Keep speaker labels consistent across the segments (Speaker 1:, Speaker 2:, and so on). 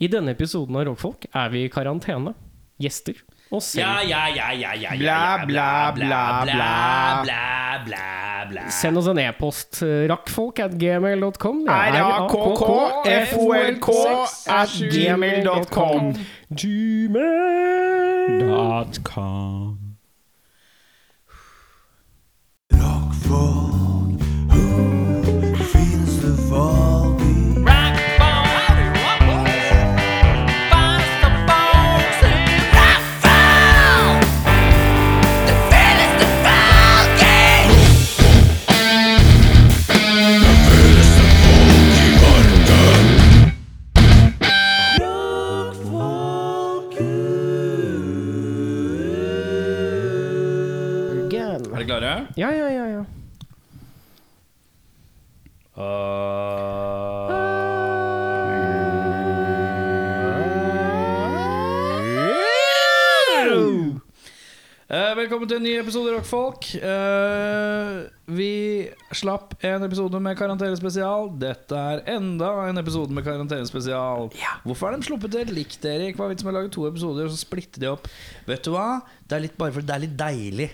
Speaker 1: I denne episoden av Rockfolk er vi i karantene. Gjester. Og selv.
Speaker 2: Ja, ja, ja, ja, ja,
Speaker 3: Bla,
Speaker 2: ja,
Speaker 3: bla, bla, bla.
Speaker 2: bla, bla, bla.
Speaker 1: Send oss en e-post. Rockfolk Rakkfolk at gmail.com.
Speaker 3: R-A-K-K-F-O-L-K at gmail.com.
Speaker 1: Gmail.com.
Speaker 4: Dot
Speaker 2: velkommen til en ny episode Rockfolk. Uh, vi slapp en episode med karantenespesial. Dette er enda en episode med karantenespesial. Hvorfor har de sluppet det likt, Erik? Hva er vitsen med å lage to episoder og så splitte de opp? Vet du hva? Det er litt bare fordi det er litt deilig.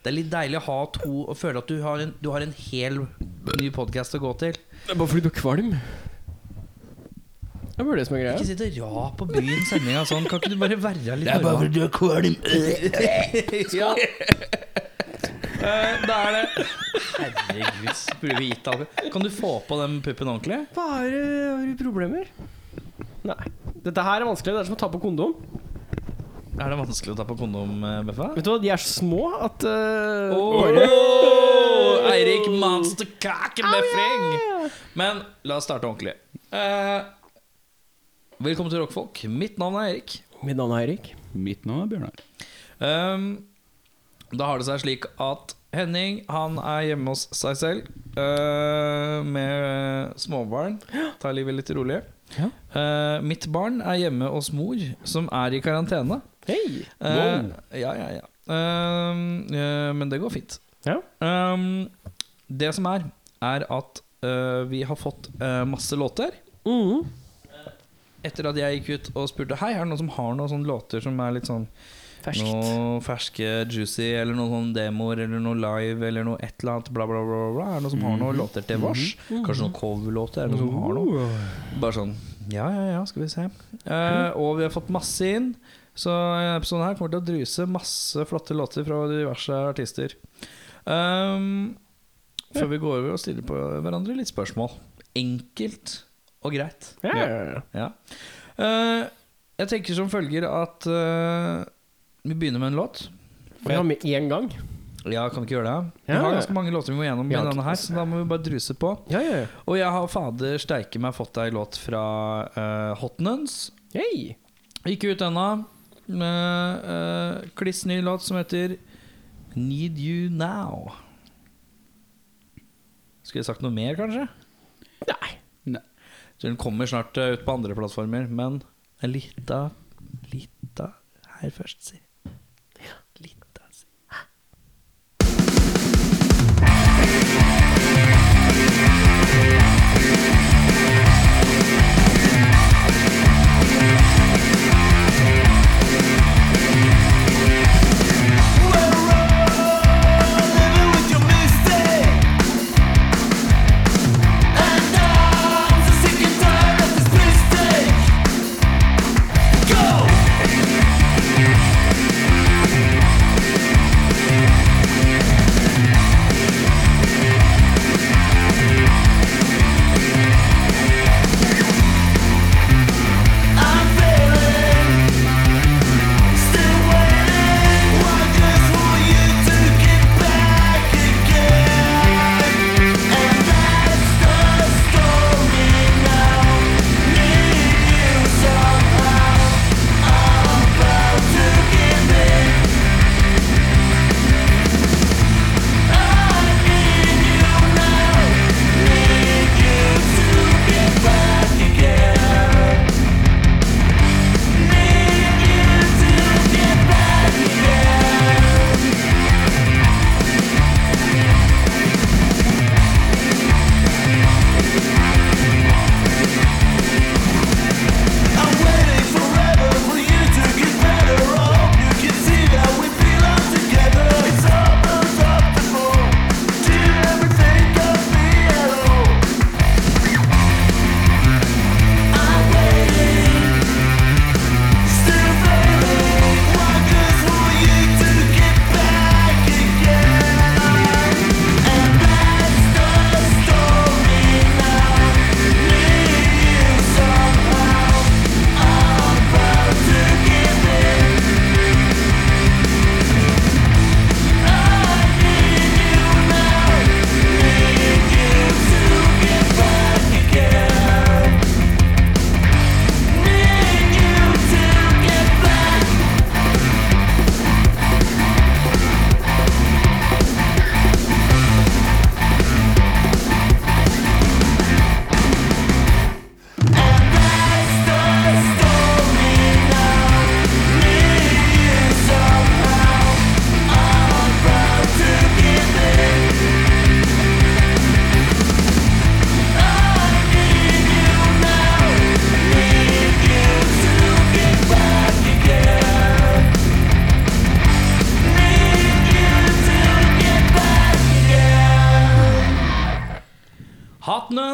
Speaker 2: Det er litt deilig å ha to og føle at du har en, du har en hel ny podkast å gå til.
Speaker 1: Det er bare fordi du er kvalm. Det er bare det som er greia.
Speaker 2: Ikke sitte og rap på byen sendinga sånn. Kan ikke du bare være litt Det er bare fordi du er kvalm. ja. Uh, da er det Herregud, burde vi gitt alle Kan du få på den puppen ordentlig?
Speaker 1: Er? Har du problemer? Nei. Dette her er vanskelig. Det er som å ta på kondom.
Speaker 2: Er det vanskelig å ta på kondom, eh, Beffa?
Speaker 1: Vet du hva, de er så små at uh,
Speaker 2: Åh, Eirik Monster yeah. Men la oss starte ordentlig. Uh, velkommen til Rockfolk. Mitt navn er Eirik.
Speaker 1: Mitt navn er Eirik.
Speaker 4: Mitt navn er Bjørnar.
Speaker 2: Um, da har det seg slik at Henning han er hjemme hos seg selv uh, med småbarn. Tar livet litt rolig.
Speaker 1: Ja.
Speaker 2: Uh, mitt barn er hjemme hos mor, som er i karantene.
Speaker 1: Hei!
Speaker 2: Uh, ja, ja, ja. Um, uh, men det går fint.
Speaker 1: Ja.
Speaker 2: Um, det som er, er at uh, vi har fått masse låter.
Speaker 1: Mm.
Speaker 2: Etter at jeg gikk ut og spurte Hei, er det noen som har noen sånne låter som er litt sånn
Speaker 1: Ferskt.
Speaker 2: noe ferske, juicy, eller noen sånne demoer, eller noe live, eller noe et eller annet, bla, bla, bla. bla. Er det noen som har noen låter til vårs? Kanskje noen coverlåter? Er det noen som har noe? Bare sånn Ja, ja, ja, skal vi se. Eh, og vi har fått masse inn. Så episoden her kommer til å druse masse flotte låter fra diverse artister. Um, før vi går over og stiller på hverandre litt spørsmål. Enkelt og greit.
Speaker 1: Ja, ja.
Speaker 2: Eh, jeg tenker som følger at uh, vi begynner med en låt.
Speaker 1: Får jeg ha med én gang?
Speaker 2: Ja, kan vi ikke gjøre det? Vi har ganske mange låter vi må gjennom med denne her, så da må vi bare druse på.
Speaker 1: Ja, ja, ja.
Speaker 2: Og jeg har fader steike meg fått ei låt fra uh, Hot Nuns.
Speaker 1: Hei!
Speaker 2: Ikke ut ennå. Uh, kliss ny låt som heter Need You Now. Skulle jeg sagt noe mer, kanskje?
Speaker 1: Nei.
Speaker 4: Nei.
Speaker 2: Så Den kommer snart eh, ut på andre plattformer, men en lita, lita her først, si.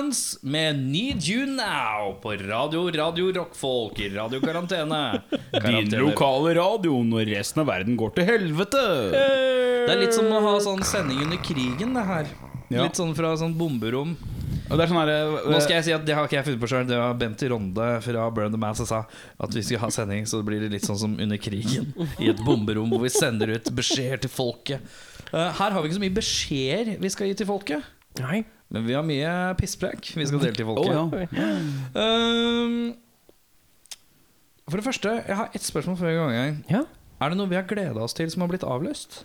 Speaker 2: Abstinence med Need You Now på Radio Radio Rockfolk Radio Karantene.
Speaker 4: Din lokale radio når resten av verden går til helvete.
Speaker 2: Det er litt som å ha sånn sending under krigen, det her.
Speaker 4: Ja.
Speaker 2: Litt sånn fra sånn bomberom.
Speaker 4: Er sånn her,
Speaker 2: Nå skal jeg si at Det har ikke jeg funnet på sjøl. Det var Bent Ronde fra Burn the Man som sa at vi skal ha sending, så blir det litt sånn som under krigen. I et bomberom hvor vi sender ut beskjeder til folket. Eh, her har vi ikke så mye beskjeder vi skal gi til folket.
Speaker 1: Nei.
Speaker 2: Men vi har mye pisspreik vi skal dele til folket.
Speaker 4: Oh, ja.
Speaker 2: um, for det første, jeg har ett spørsmål før vi går i gang.
Speaker 1: Ja.
Speaker 2: Er det noe vi har gleda oss til som har blitt avlyst?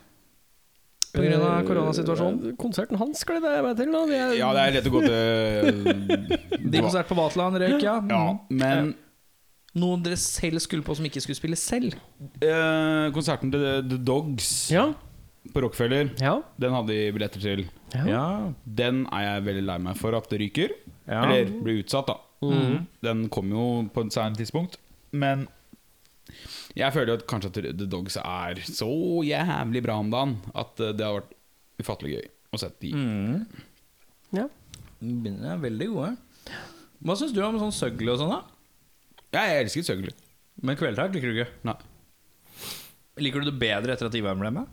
Speaker 2: På grunn av koronasituasjonen?
Speaker 1: Eh, Konserten hans gleder jeg meg til. Da. Vi er,
Speaker 4: ja, det er lett å gå til
Speaker 2: De konsert på Vaterland røyk, ja.
Speaker 4: Ja, men
Speaker 2: Noen dere selv skulle på som ikke skulle spille selv?
Speaker 4: eh, konserten til The Dogs
Speaker 1: Ja.
Speaker 4: På Rockefeller,
Speaker 1: Ja.
Speaker 4: den hadde de billetter til.
Speaker 1: ja.
Speaker 4: Den er jeg veldig lei meg for at det ryker.
Speaker 2: Ja.
Speaker 4: Eller blir utsatt, da.
Speaker 1: Mm.
Speaker 4: Den kom jo på et særlig tidspunkt. Men jeg føler jo at kanskje at The Dogs er så jævlig bra om dagen at eh, det har vært ufattelig gøy å sette de.
Speaker 2: Mm.
Speaker 1: Ja.
Speaker 2: De er veldig gode. Hva syns du om sånn søgle og sånn, da?
Speaker 4: Jeg elsker søgle.
Speaker 2: Men kveldtak liker du ikke?
Speaker 4: Nei.
Speaker 2: Liker du det bedre etter at Ivar ble med?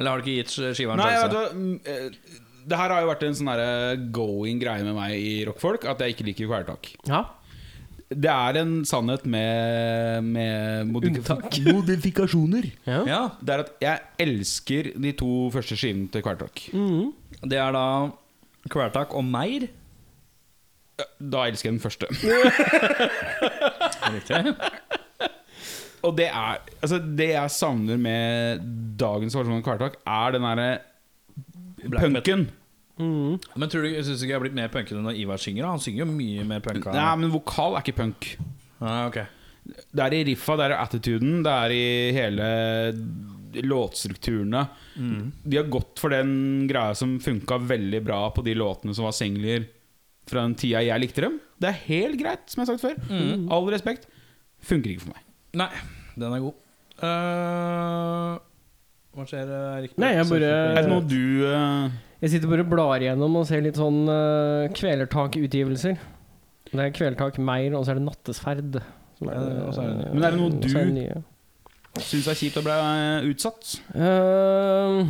Speaker 2: Eller har du ikke gitt skiva en
Speaker 4: Nei,
Speaker 2: sjanse?
Speaker 4: Ja, mm, eh, Det her har jo vært en sånn derre going greie med meg i rockfolk at jeg ikke liker kvelertak.
Speaker 1: ja.
Speaker 4: Det er en sannhet med, med modif modifikasjoner.
Speaker 1: Ja.
Speaker 2: Ja,
Speaker 4: Det er at jeg elsker de to første skivene til kvelertak.
Speaker 1: Mhm.
Speaker 2: Det er da Kvelertak og Meir.
Speaker 4: Da elsker jeg den første.
Speaker 2: Riktig.
Speaker 4: Og det er Altså Det jeg savner med dagens versjon av Kvelertak, er den derre punken.
Speaker 1: Mm.
Speaker 2: Men tror du, syns synes ikke jeg har blitt mer punkete når Ivar synger? Han synger jo mye mer punka.
Speaker 4: Nei, men vokal er ikke punk.
Speaker 2: Ah, okay.
Speaker 4: Det er i riffa, det er i attituden, det er i hele låtstrukturene. De har gått for den greia som funka veldig bra på de låtene som var singler fra den tida jeg likte dem. Det er helt greit, som jeg har sagt før. All respekt. Funker ikke for meg.
Speaker 2: Nei, den er god. Uh, hva skjer, Erik?
Speaker 1: Nei, jeg bare-
Speaker 4: Er det noe du uh...
Speaker 1: Jeg sitter bare og blar igjennom og ser litt sånn uh, kvelertak-utgivelser. Det er Kvelertak Meir, og så er det Nattesferd. Som er,
Speaker 2: Ja, er det-
Speaker 4: Men er det noe du syns er kjipt å bli utsatt?
Speaker 1: Uh,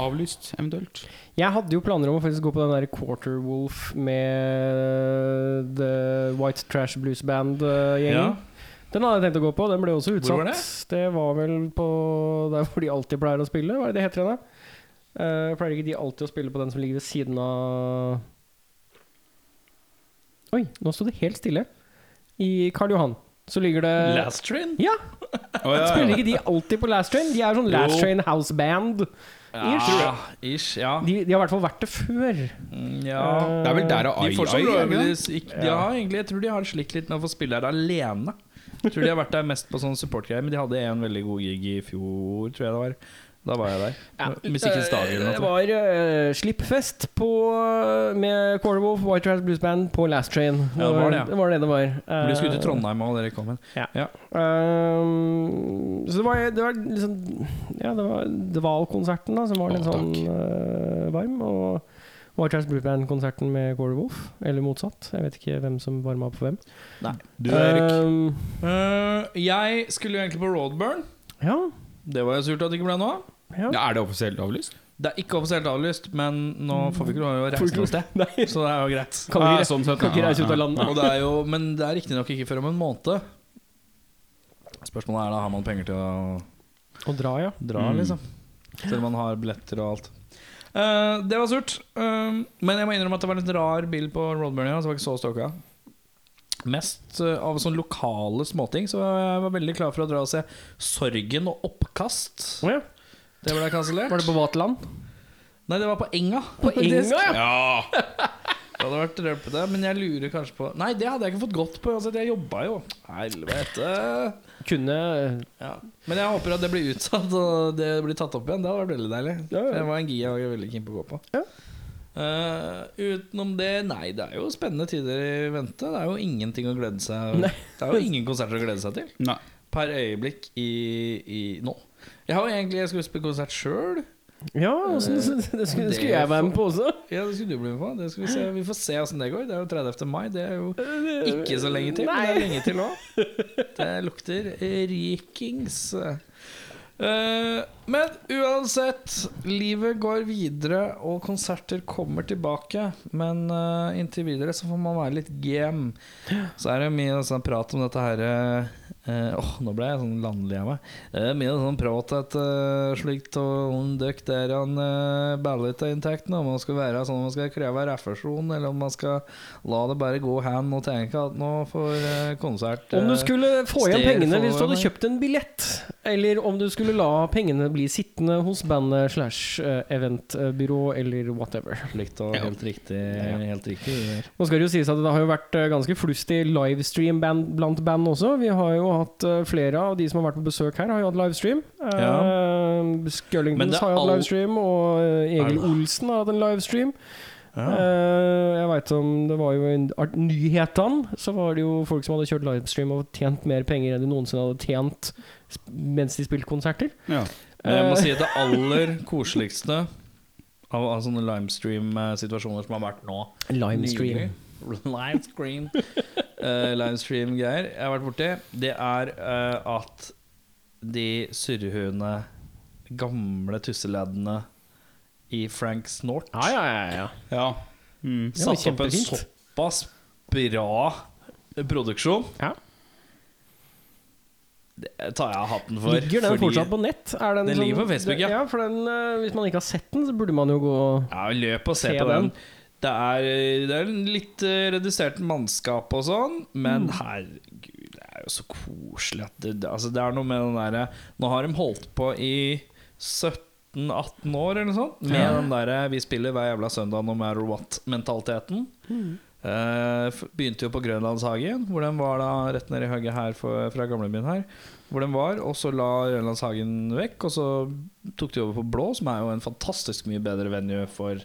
Speaker 4: Avlyst, eventuelt?
Speaker 1: jeg hadde jo planer om å faktisk gå på den der Quarter Wolf med The White Trash Blues Band-gjengen.
Speaker 2: Ja.
Speaker 1: Den hadde jeg tenkt å gå på. Den ble også utsatt.
Speaker 2: Hvor var det?
Speaker 1: det? var vel på der hvor de alltid pleier å spille. Hva er det det heter igjen, da? Uh, pleier ikke de alltid å spille på den som ligger ved siden av Oi, nå sto det helt stille. I Karl Johan så ligger det
Speaker 2: Last Train?
Speaker 1: Ja!
Speaker 4: Oh, ja,
Speaker 1: Spiller ikke de alltid på Last Train? De er sånn Last
Speaker 4: Jo.
Speaker 1: Train House Band. Ish.
Speaker 2: Ja, ish, ja.
Speaker 1: De, de har i hvert fall vært det før.
Speaker 2: Mm, ja.
Speaker 4: Det er vel der og
Speaker 2: De
Speaker 4: Ai
Speaker 2: får så
Speaker 4: Ai,
Speaker 2: bra
Speaker 4: det ikke det?
Speaker 2: de, de har egentlig, Jeg tror de har slitt litt med å få spille her alene. Tror de har vært der mest på sånn support-greier, men de hadde en veldig god gig i fjor, tror jeg det var. Da var jeg der. Musikkens dag eller
Speaker 1: Det var uh, slippfest på, med Cornerwolf, White Trash Blues Band på Last Train.
Speaker 2: Ja, det var det, ja.
Speaker 1: det var det det var.
Speaker 2: Uh, skulle til
Speaker 1: Eh,
Speaker 2: Trondheim og dere kom hen.
Speaker 1: Um, så det var, det var liksom Ja, det var Dval-konserten da som var litt
Speaker 4: Å,
Speaker 1: sånn uh, varm. Og White Trash Blue Band-konserten med Quarterwolf. Eller motsatt. Jeg vet ikke hvem som varma opp for hvem.
Speaker 4: Nei, Du, Erik.
Speaker 1: Ehm,
Speaker 2: Eh, jeg skulle jo egentlig på Roadburn.
Speaker 1: ja,
Speaker 2: Det var jo surt at det ikke ble noe av.
Speaker 1: ja.
Speaker 4: Ja, er det offisielt avlyst?
Speaker 2: Det er ikke offisielt avlyst, men nå får vi ikke lov å reise noe sted. Så det er jo greit.
Speaker 1: Kan ikke,
Speaker 4: sånn sett,
Speaker 1: kan ikke reise ut av landet.
Speaker 2: Og det er jo, men det er riktignok ikke før om en måned. Spørsmålet er da har man penger til å
Speaker 1: Å dra, ja.
Speaker 2: dra,
Speaker 4: Mm.
Speaker 2: liksom. Selv om man har billetter og alt. Eh, det var surt. Uh, men jeg må innrømme at det var en litt rar bil på Roadburn. Ja, så var ikke så stalka. Mest uh, av sånne lokale småting. Så jeg var veldig klar for å dra og se Sorgen og oppkast.
Speaker 1: Oh, ja.
Speaker 2: Det ble kansellert.
Speaker 1: Var det på Vaterland?
Speaker 2: Nei, det var på Enga.
Speaker 1: På Enga, ja!
Speaker 4: Ja!
Speaker 2: Det hadde vært rølpete, men jeg lurer kanskje på Nei, det hadde jeg ikke fått godt på. Altså, jeg jobba jo. Helvete.
Speaker 1: Kunne
Speaker 2: Ja. Men jeg håper at det blir utsatt og det blir tatt opp igjen. Det hadde vært veldig deilig.
Speaker 1: Ja, ja.
Speaker 2: Det var en gi jeg var veldig keen på å gå på.
Speaker 1: Ja.
Speaker 2: Uh, utenom det, nei, det er jo spennende tider i vente. Det er jo ingenting å glede seg
Speaker 1: Nei.
Speaker 2: Det er jo ingen konserter å glede seg til
Speaker 4: Nei.
Speaker 2: per øyeblikk i, i nå. Jeg har jo egentlig Jeg skulle spille konsert sjøl.
Speaker 1: Ja, også, det skulle, det skulle jeg være med på også.
Speaker 2: Ja, det skulle du bli med på. Det skal vi, se. vi får se åssen det går. Det er jo 30. mai. Det er jo ikke så lenge til, men det er lenge til òg. Det lukter rikings. Eh, men uansett, livet går videre, og konserter kommer tilbake. Men eh, inntil videre så får man være litt game. Så er det mye sånn prat om dette her eh, Åh, nå ble jeg sånn landlig av meg. Det er mye sånn prat at uh, slikt og om døkk der han uh, balletinntektene, om man skal være sånn man skal kreve refusjon, eller om man skal la det bare gå hen og tenke at nå får uh, konsert
Speaker 1: Om du
Speaker 2: eh,
Speaker 1: skulle få igjen pengene hvis du hadde kjøpt en billett, eller om du skulle la pengene bli sittende hos bandet slash eh, eventbyrå eller whatever.
Speaker 2: Likt og
Speaker 4: Ja.
Speaker 2: helt riktig. Helt riktig.
Speaker 1: Nå skal det jo sies at det har jo vært eh, ganske flust i livestream band, blant band også. Vi har jo hatt eh, flere av de som har vært på besøk her, har jo hatt livestream. Uh,
Speaker 2: Men
Speaker 1: Scullingtons har jo hatt
Speaker 2: all-
Speaker 1: livestream, og Egil Olsen har hatt en livestream.
Speaker 2: Ja.
Speaker 1: Uh, jeg veit om det var jo en nyhetene, så var det jo folk som hadde kjørt livestream og tjent mer penger enn de noensinne hadde tjent mens de spilte konserter.
Speaker 4: Ja.
Speaker 2: Men jeg må si at det aller koseligste av, av sånne limestream-situasjoner som har vært nå
Speaker 1: Limestream.
Speaker 2: Limestream Livestream uh, Limestream-greier jeg har vært borti, det er uh, at de surrehuene, gamle tusseleddene i Frank Snort
Speaker 1: Ja, ja, ja. ja.
Speaker 4: ja. Mm.
Speaker 2: Satt opp en såpass bra produksjon.
Speaker 1: Ja.
Speaker 2: Det tar jeg hatten for.
Speaker 1: Ligger den fortsatt på nett? Er den
Speaker 2: Den
Speaker 1: sånn-
Speaker 2: ligger på Facebook, ja.
Speaker 1: ja. for den, eh, hvis man ikke har sett den, så burde man jo gå
Speaker 2: Ja, løp og se,
Speaker 1: Se
Speaker 2: på den.
Speaker 1: den.
Speaker 2: Det er, det er litt eh, redusert mannskap og sånn, men
Speaker 1: Mm.
Speaker 2: herregud, det er jo så koselig at det, altså det er noe med den derre Nå har de holdt på i 17-18 år eller noe sånt med
Speaker 1: Ja.
Speaker 2: den derre 'vi spiller hver jævla søndag no matter what'-mentaliteten.
Speaker 1: Mm.
Speaker 2: Eh, begynte jo på Grønlandshagen, hvor den var da rett ned i hugget her for, fra gamlebyen her. Hvor den var, Og så la Grønlandshagen vekk, og så tok de over på Blå, som er jo en fantastisk mye bedre venue for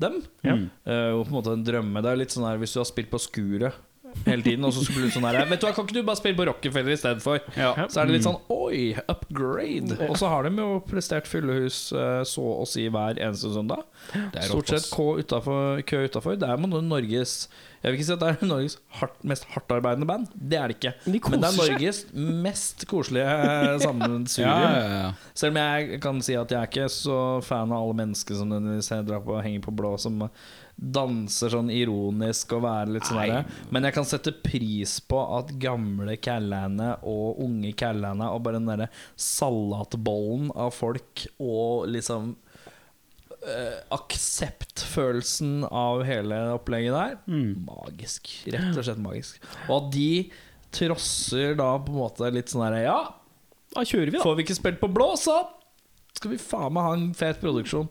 Speaker 2: dem.
Speaker 4: Mm.
Speaker 2: Uh, og på en måte en drømme. Det er litt sånn her hvis du har spilt på Skuret hele tiden, og så skulle du sånn her Vet du hva, kan ikke du bare spille på Rockefeller istedenfor?
Speaker 4: Ja.
Speaker 2: Så er det litt sånn oi, upgrade. Og så har de jo prestert fyllehus eh, så å si hver eneste søndag. Stort sett kø utenfor, kø utafor. Det er med Norges Jeg vil ikke si at det er Norges hardt, mest hardtarbeidende band. Det er det ikke.
Speaker 1: De
Speaker 2: Men det er. Norges mest koselige eh, sammensurium.
Speaker 4: Ja, ja, ja.
Speaker 2: Selv om jeg kan si at jeg er ikke så fan av alle mennesker som nødvendigvis drar på og henger på blå, som danser sånn ironisk og være litt sånn derre. Men jeg kan sette pris på at gamle Kallane og unge Kallane og bare den derre salatbollen av folk og liksom eh, akseptfølelsen av hele opplegget der,
Speaker 4: Mm.
Speaker 2: magisk. Rett og slett magisk. Og at de trosser da på en måte litt sånn herre Ja,
Speaker 1: Da kjører vi, da.
Speaker 2: Får vi ikke spilt på blå, så skal vi faen meg ha en fet produksjon.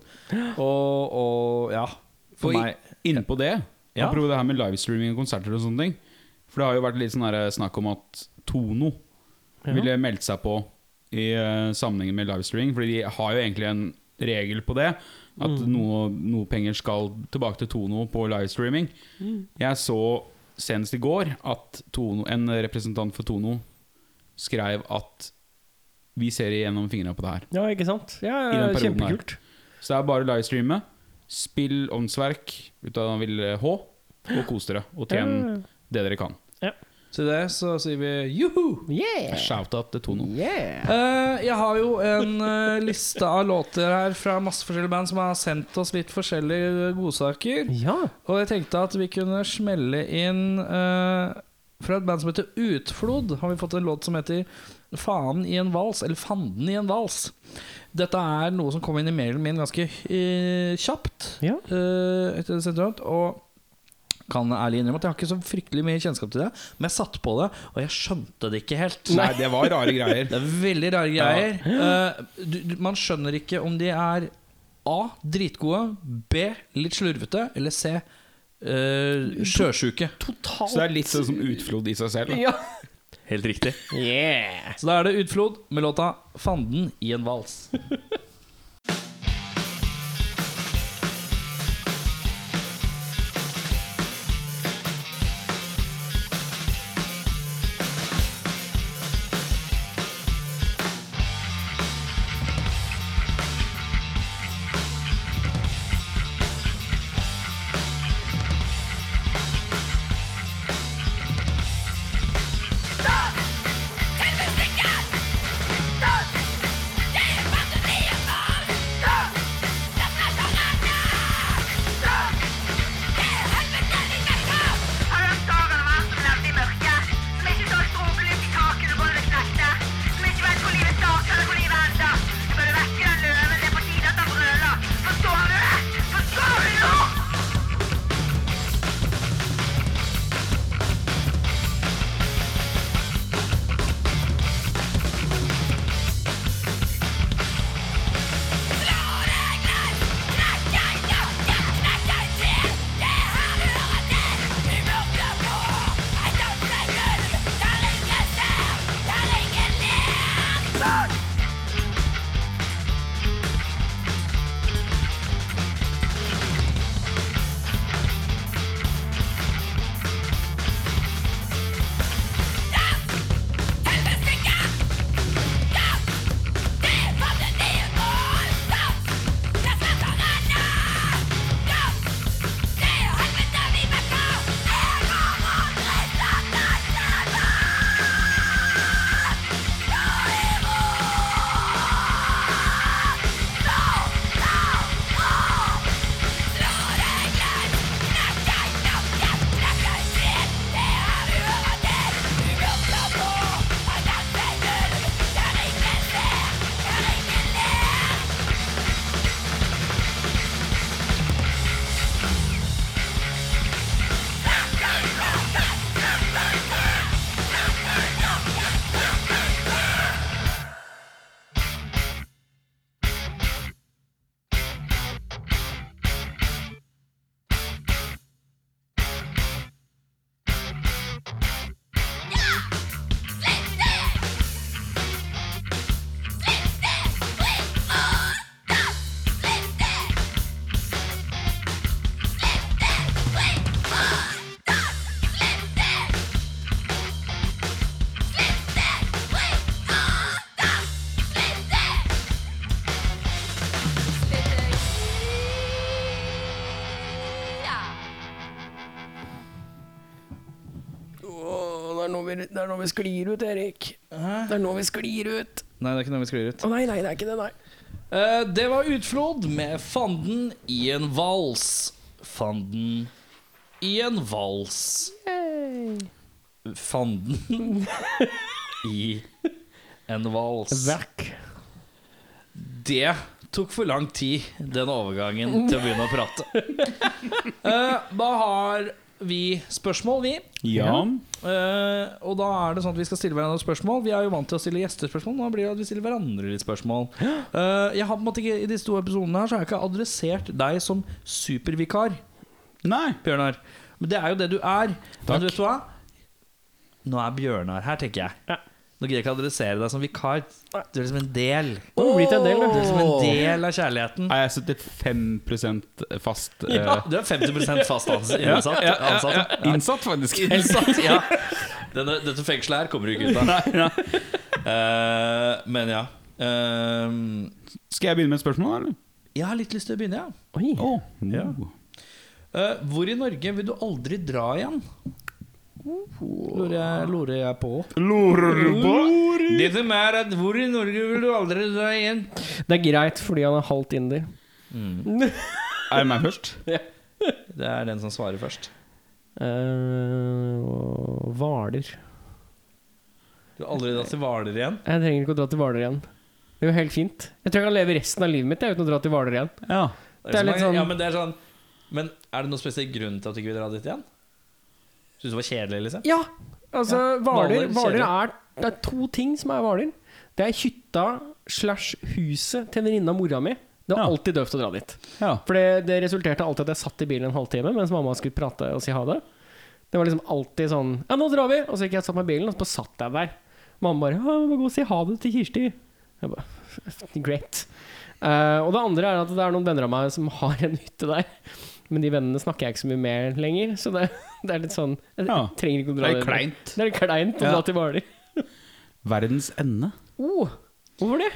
Speaker 2: Og, og ja, for meg
Speaker 4: Innpå det,
Speaker 2: Ja.
Speaker 4: apropos det her med livestreaming og konserter og sånne ting For det har jo vært litt sånn her snakk om at Tono
Speaker 1: Ja.
Speaker 4: ville meldt seg på i uh, sammenhengen med livestreaming. Fordi de har jo egentlig en regel på det. At
Speaker 1: Mm.
Speaker 4: noe, noe penger skal tilbake til Tono på livestreaming.
Speaker 1: Mm.
Speaker 4: Jeg så senest i går at Tono, en representant for Tono skrev at vi ser igjennom fingrene på det her.
Speaker 1: Ja, ikke sant? Ja,
Speaker 4: ja, perioden her.
Speaker 1: kjempekult.
Speaker 4: Så det er bare livestreame. Spill åndsverk ut av Ville H, og kos dere. Og tjen det dere kan.
Speaker 2: Til det så sier vi juhu!
Speaker 1: Yeah!
Speaker 4: Shout-out til Tono.
Speaker 1: Yeah!
Speaker 2: Uh, jeg har jo en uh, liste av låter her fra masse forskjellige band som har sendt oss litt forskjellige godsaker.
Speaker 1: Ja.
Speaker 2: Og jeg tenkte at vi kunne smelle inn uh, Fra et band som heter Utflod, har vi fått en låt som heter Faen i en vals, eller Fanden i en vals. Dette er noe som kom inn i mailen min ganske uh, kjapt.
Speaker 1: Ja.
Speaker 2: Uh, etter det sendte og kan ærlig innrømme at jeg har ikke så fryktelig mye kjennskap til det, men jeg satt på det, og jeg skjønte det ikke helt.
Speaker 4: Nei, det var rare greier.
Speaker 2: Det er veldig rare greier. Eh, du, du, man skjønner ikke om de er A. Dritgode. B. Litt slurvete. Eller C. Uh, sjøsjuke.
Speaker 1: Totalt
Speaker 4: Så det er litt sånn som utflod i seg selv. Da.
Speaker 1: Ja.
Speaker 2: Helt riktig.
Speaker 1: Yeah!
Speaker 2: Så da er det Utflod med låta 'Fanden i en vals'.
Speaker 1: Det er nå vi sklir ut, Erik. Det er nå vi sklir ut.
Speaker 2: Nei, det er ikke noe vi sklir ut.
Speaker 1: Å nei, nei, det er ikke det, nei.
Speaker 2: Eh, det var Utflod med Fanden i en vals. Fanden i en vals. Fanden i en vals.
Speaker 1: Vekk.
Speaker 2: Det tok for lang tid, den overgangen, til å begynne å prate. Eh, da har vi spørsmål, vi.
Speaker 4: Ja.
Speaker 2: Uh, og da er det sånn at vi skal stille hverandre spørsmål. Vi er jo vant til å stille gjestespørsmål. Nå blir det at vi stiller hverandre litt spørsmål. Uh, jeg har på en måte ikke I disse to episodene her Så har jeg ikke adressert deg som supervikar,
Speaker 4: Nei.
Speaker 2: Bjørnar. Men det er jo det du er.
Speaker 4: Takk.
Speaker 2: Men du vet hva? Nå er Bjørnar her, tenker jeg.
Speaker 1: Ja.
Speaker 2: Nå gidder jeg ikke adressere deg som vikar. Du er liksom en del.
Speaker 1: Oh, du en del,
Speaker 2: Du er liksom en del av kjærligheten.
Speaker 4: Er jeg 75 fast uh...
Speaker 2: Ja, du er 50 fast ans innsatt.
Speaker 4: ja, ja,
Speaker 2: ansatt.
Speaker 4: ja. Innsatt, faktisk.
Speaker 2: Innsatt, ja. Denne, dette fengselet her kommer du ikke ut av. Eh, men ja. Uh,
Speaker 4: Skal jeg begynne med et spørsmål, eller?
Speaker 2: jeg har litt lyst til å begynne, ja.
Speaker 1: Oi.
Speaker 4: Oh.
Speaker 2: Ja. Eh, hvor i Norge vil du aldri dra igjen? Lurer jeg, lurer jeg på.
Speaker 4: Lurer du på?
Speaker 2: Det som er at Hvor i Norge vil du aldri dra igjen?
Speaker 1: Det er greit fordi han er halvt inder.
Speaker 4: Er det meg først?
Speaker 2: Det er den som svarer først.
Speaker 1: Hvaler.
Speaker 2: Uh, Du har aldri dratt til Hvaler igjen?
Speaker 1: Jeg trenger ikke å dra til Hvaler igjen. Det er jo helt fint. Jeg tror jeg kan leve resten av livet mitt jeg, uten å dra til Hvaler igjen.
Speaker 4: Ja.
Speaker 1: Det er litt sånn-
Speaker 2: ja, men, det er sånn men er det noen spesiell grunn til at du ikke vil dra dit igjen? Syns du det var kjedelig, liksom?
Speaker 1: Ja, altså
Speaker 2: Ja,
Speaker 1: Hvaler
Speaker 2: Hvaler,
Speaker 1: er Det er to ting som er Hvaler. Det er hytta slash huset til venninna av mora mi. Det var
Speaker 4: Ja.
Speaker 1: alltid døvt å dra dit.
Speaker 4: ja.
Speaker 1: For det, det resulterte alltid at jeg satt i bilen en halvtime mens mamma skulle prate og si ha det. Det var liksom alltid sånn Ja, nå drar vi! Og så gikk jeg og satt meg i bilen, og så bare satt jeg der. Mamma bare Ja, må gå og si ha det til Kirsti. Jeg bare Great. Uh, og det andre er at det er noen venner av meg som har en hytte der. Men de vennene snakker jeg ikke så mye med lenger, så det, det er litt sånn Jeg
Speaker 4: Ja.
Speaker 1: trenger ikke å
Speaker 4: Det er
Speaker 1: dit.
Speaker 4: kleint.
Speaker 1: Det er litt kleint å
Speaker 4: Ja.
Speaker 1: dra til Hvaler.
Speaker 4: Verdens ende.
Speaker 1: Oh, hvorfor det?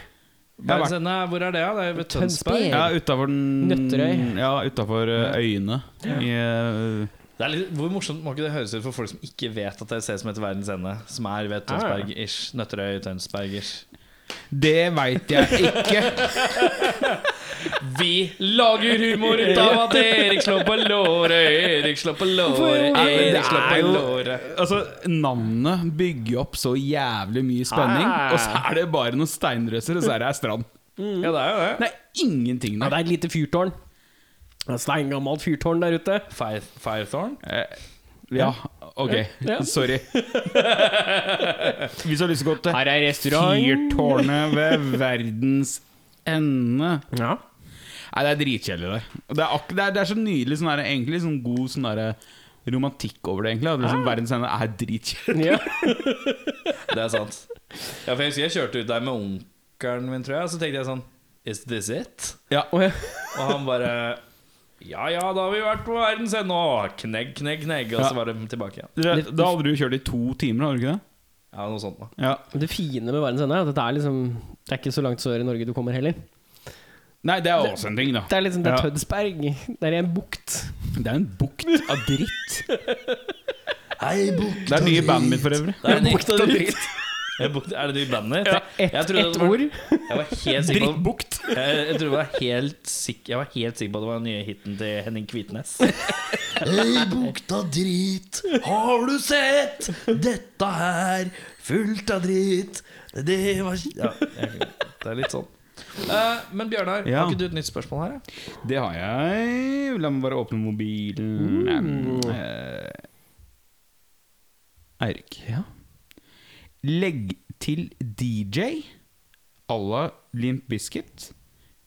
Speaker 2: Verdensende, hvor er det? da? Det er ved Tønsberg.
Speaker 1: Tønsberg.
Speaker 4: Ja, utafor den
Speaker 1: Nøtterøy.
Speaker 4: Ja, utafor øyene. I, eh,
Speaker 2: Det er litt, hvor morsomt må ikke det høres ut for folk som ikke vet at det er et som heter Verdens Ende? Som er ved Tønsberg-ish. Nøtterøy, Tønsberg-ish.
Speaker 4: det veit jeg ikke.
Speaker 2: Vi lager humor ut av at Erik slår på låret, Erik slår på låret, Erik slår på låret.
Speaker 4: Altså, Navnet bygger opp så jævlig mye spenning,
Speaker 1: Ah.
Speaker 4: og så er det bare noen steinrøser, og så er det ei strand.
Speaker 2: Ja, det er jo det.
Speaker 4: Det er ingenting
Speaker 1: Ja,
Speaker 4: der.
Speaker 1: det er et lite fyrtårn. Det er Steingammelt fyrtårn der ute.
Speaker 2: Fire, Firethorn?
Speaker 4: Eh, Ja, ok.
Speaker 1: Ja.
Speaker 4: Sorry. Hvis du har lyst til å gå til
Speaker 1: Her er restaurant.
Speaker 4: Fyrtårnet ved verdens ende
Speaker 1: Ja.
Speaker 4: Nei, det er dritkjedelig der. Det er, det er, det er så nydelig sånn der, Egentlig sånn god sånn der, romantikk over det, egentlig. At liksom, verdens ende er dritkjedelig.
Speaker 1: ja.
Speaker 2: Det er sant. Ja, for jeg husker jeg kjørte ut der med onkelen min, tror jeg, og så tenkte jeg sånn Is this it?
Speaker 4: Ja.
Speaker 1: oh, ja.
Speaker 2: Og han bare Ja ja, da har vi vært på verdens ende og knegg, knegg, knegg. Og så var det tilbake igjen.
Speaker 4: Ja. Da hadde du kjørt i to timer, hadde du ikke det?
Speaker 2: Ja, noe sånt da.
Speaker 4: Ja.
Speaker 1: Det fine med verdens ende er at det er liksom Det er ikke så langt sør i Norge du kommer heller.
Speaker 4: Nei, det er også en ting, da.
Speaker 1: Det er liksom Det er
Speaker 4: Ja.
Speaker 1: Tønsberg. Det er en bukt.
Speaker 4: Det er en bukt av dritt.
Speaker 2: Hei, bukt
Speaker 4: Det er nye bandet mitt, for øvrig.
Speaker 2: Det er en
Speaker 1: Bukt av dritt.
Speaker 2: Bukt- Er det nye bandet?
Speaker 1: Ja, ett
Speaker 2: et,
Speaker 1: ord.
Speaker 2: Jeg var helt sikker på
Speaker 4: Drittbukt.
Speaker 2: jeg, jeg, jeg, var helt sikker, jeg var helt sikker på at det var den nye hiten til Henning Kvitnes. Hei, bukta drit, har du sett dette her? Fullt av drit. Det var Ja, jeg, det er litt sånn. Eh, men Bjørnar,
Speaker 4: Ja.
Speaker 2: har ikke du et nytt spørsmål her? Ja?
Speaker 4: Det har jeg. La meg bare åpne mobilen. Eh, Eirik.
Speaker 1: Ja.
Speaker 4: Legg til DJ à la Limp Bizkit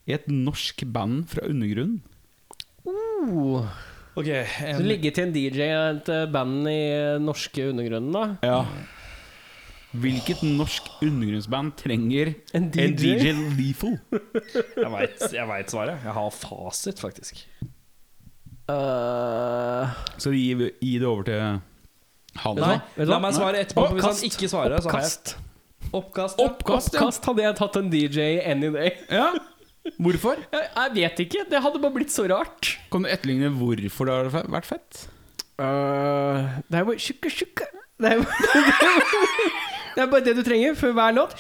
Speaker 4: i et norsk band fra undergrunnen.
Speaker 1: Uh,
Speaker 2: Ok,
Speaker 1: en, ligge til en DJ og et eh, band i eh, norske undergrunnen, da.
Speaker 4: Ja. Hvilket norsk undergrunnsband trenger
Speaker 1: En DJ?
Speaker 4: en DJ Lethal?
Speaker 2: Jeg veit vet svaret. Jeg har fasit, faktisk.
Speaker 1: Skal
Speaker 4: Så gi, gi det over til han.
Speaker 2: Nei,
Speaker 1: du
Speaker 2: la meg svare etterpå. Oppkast. Hvis han ikke svarer, så har jeg
Speaker 1: Oppkast.
Speaker 2: oppkast. ja.
Speaker 4: Oppkast, ja.
Speaker 1: Oppkast hadde jeg tatt en DJ any day.
Speaker 4: ja. Hvorfor?
Speaker 1: Jeg, jeg vet ikke. Det hadde bare blitt så rart.
Speaker 4: Kan du etterligne hvorfor det har vært fett?
Speaker 1: Uh, det er jo tjukke, tjukke. Det er, det er bare det du trenger for hver låt.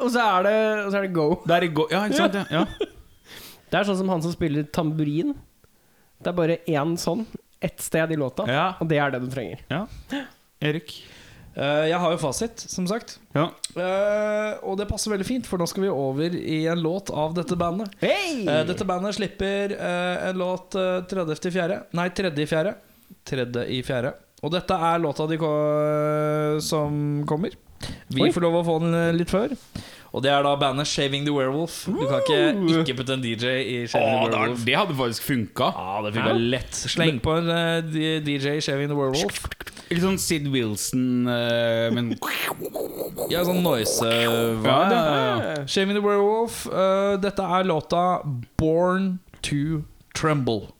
Speaker 1: Og så er det, så er det go.
Speaker 4: Det er, go. Ja, ikke sant? Ja. ja.
Speaker 1: Det er sånn som han som spiller tamburin. Det er bare én sånn ett sted i låta,
Speaker 4: ja.
Speaker 1: og det er det du trenger.
Speaker 4: Erik.
Speaker 2: Uh, jeg har jo fasit, som sagt.
Speaker 4: Ja.
Speaker 2: Uh, og det passer veldig fint, for nå skal vi over i en låt av dette bandet.
Speaker 1: Hey!
Speaker 2: Uh, dette bandet slipper eh, en låt uh, 30. i fjerde Nei, 3. i fjerde. 3. i fjerde. Og dette er låta de ko som kommer. Vi
Speaker 1: Oi.
Speaker 2: får lov å få den eh, litt før. Og det er da bandet Shaving the Werewolf. Du kan ikke ikke putte en DJ i Shaving
Speaker 4: Åh,
Speaker 2: the Werewolf.
Speaker 4: det hadde faktisk funka.
Speaker 2: Ja, det funka lett. Sleng på en uh, DJ i Shaving the Werewolf.
Speaker 4: Litt sånn Sid Wilson, uh, men
Speaker 2: Ja, sånn noise
Speaker 4: ja,
Speaker 2: vibe.
Speaker 4: ja, ja.
Speaker 2: Shaving the Werewolf. eh, dette er låta Born to Tremble.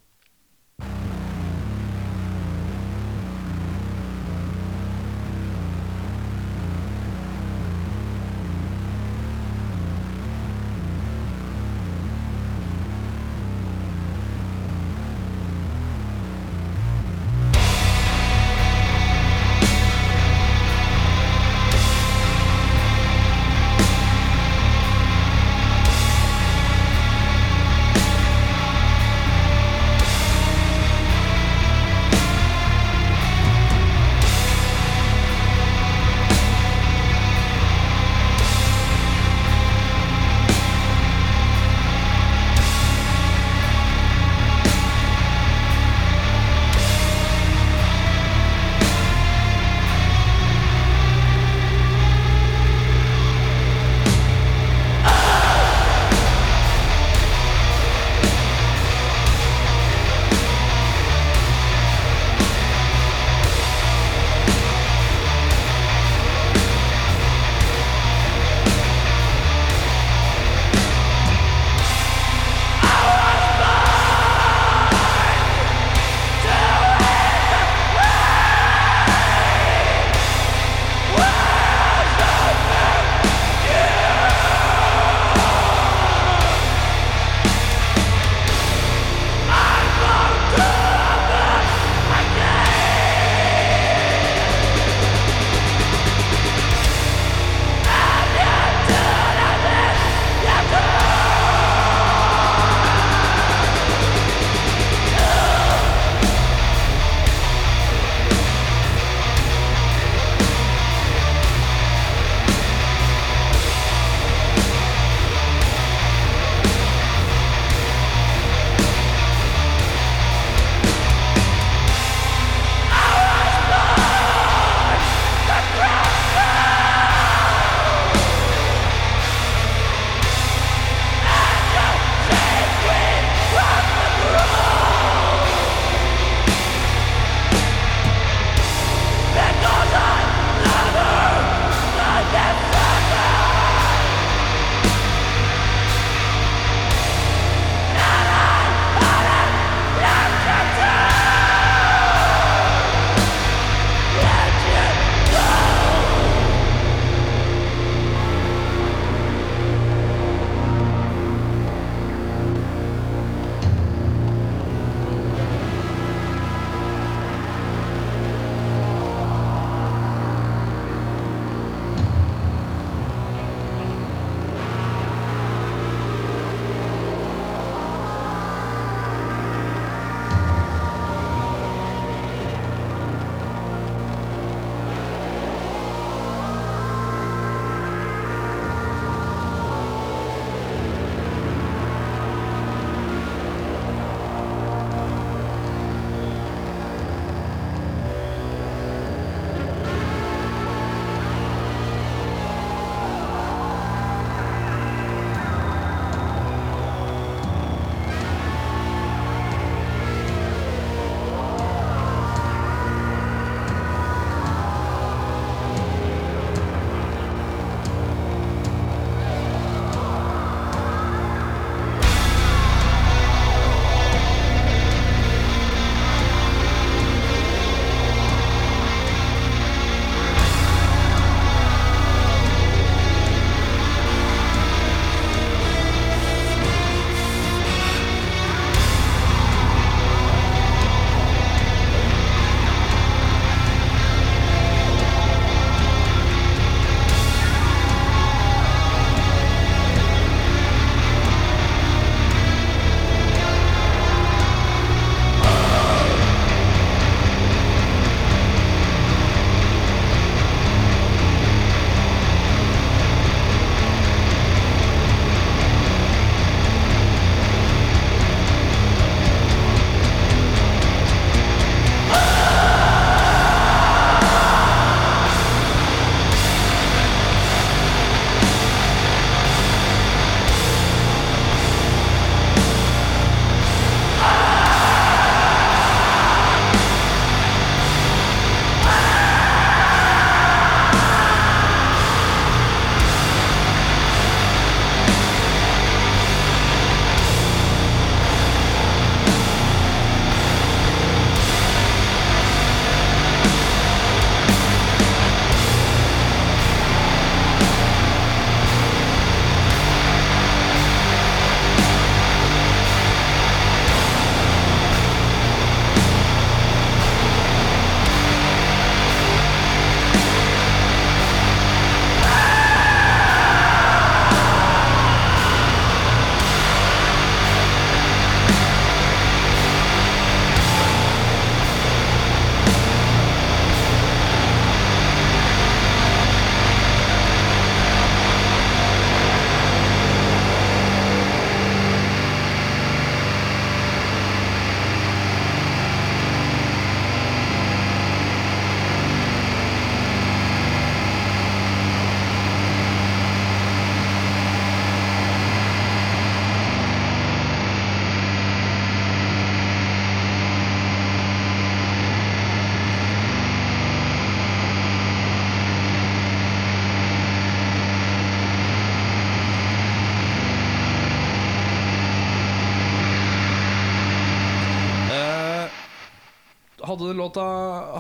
Speaker 2: Hadde låta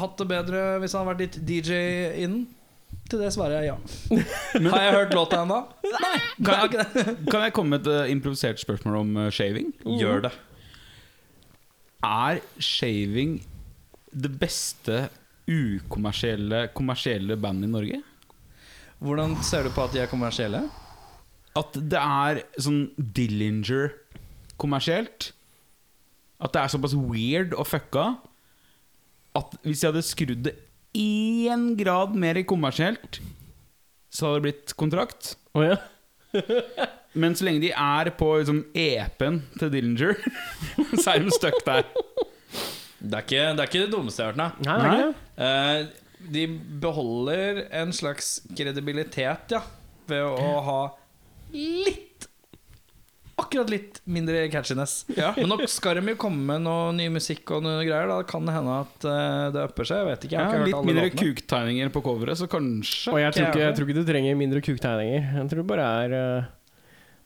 Speaker 2: hatt det bedre hvis han hadde vært litt DJ innen? Til det svarer jeg ja. Har jeg hørt låta ennå? Nei. jeg ikke det.
Speaker 4: Kan jeg komme med et eh, improvisert spørsmål om shaving? shaving?
Speaker 2: Gjør det.
Speaker 4: Er shaving det beste ukommersielle kommersielle bandet i Norge?
Speaker 2: Hvordan ser du på at de er kommersielle?
Speaker 4: At det er sånn Dillinger-kommersielt. At det er såpass weird og fucka at hvis jeg hadde skrudd det én grad mer kommersielt, så hadde det blitt kontrakt.
Speaker 1: Oh, ja.
Speaker 4: Men så lenge de er på liksom, EP-en til Dillinger, så er de stuck der.
Speaker 2: Det er ikke det, er ikke det dummeste jeg har hørt, nei.
Speaker 1: Nei.
Speaker 2: Eh, de beholder en slags kredibilitet, ja, ved å ha litt Akkurat litt mindre catchiness. Men nå skal de jo komme med noe ny musikk og noe greier. Da kan det hende at eh, det upper seg. Jeg vet ikke. Jeg
Speaker 4: Ja,
Speaker 2: har ikke hørt
Speaker 4: litt
Speaker 2: alle
Speaker 4: mindre
Speaker 2: låtene.
Speaker 4: kuktegninger på coveret, så kanskje
Speaker 1: Og jeg tror, ikke,
Speaker 2: Ikke jeg
Speaker 1: tror ikke du trenger mindre kuktegninger. Jeg tror det bare er eh,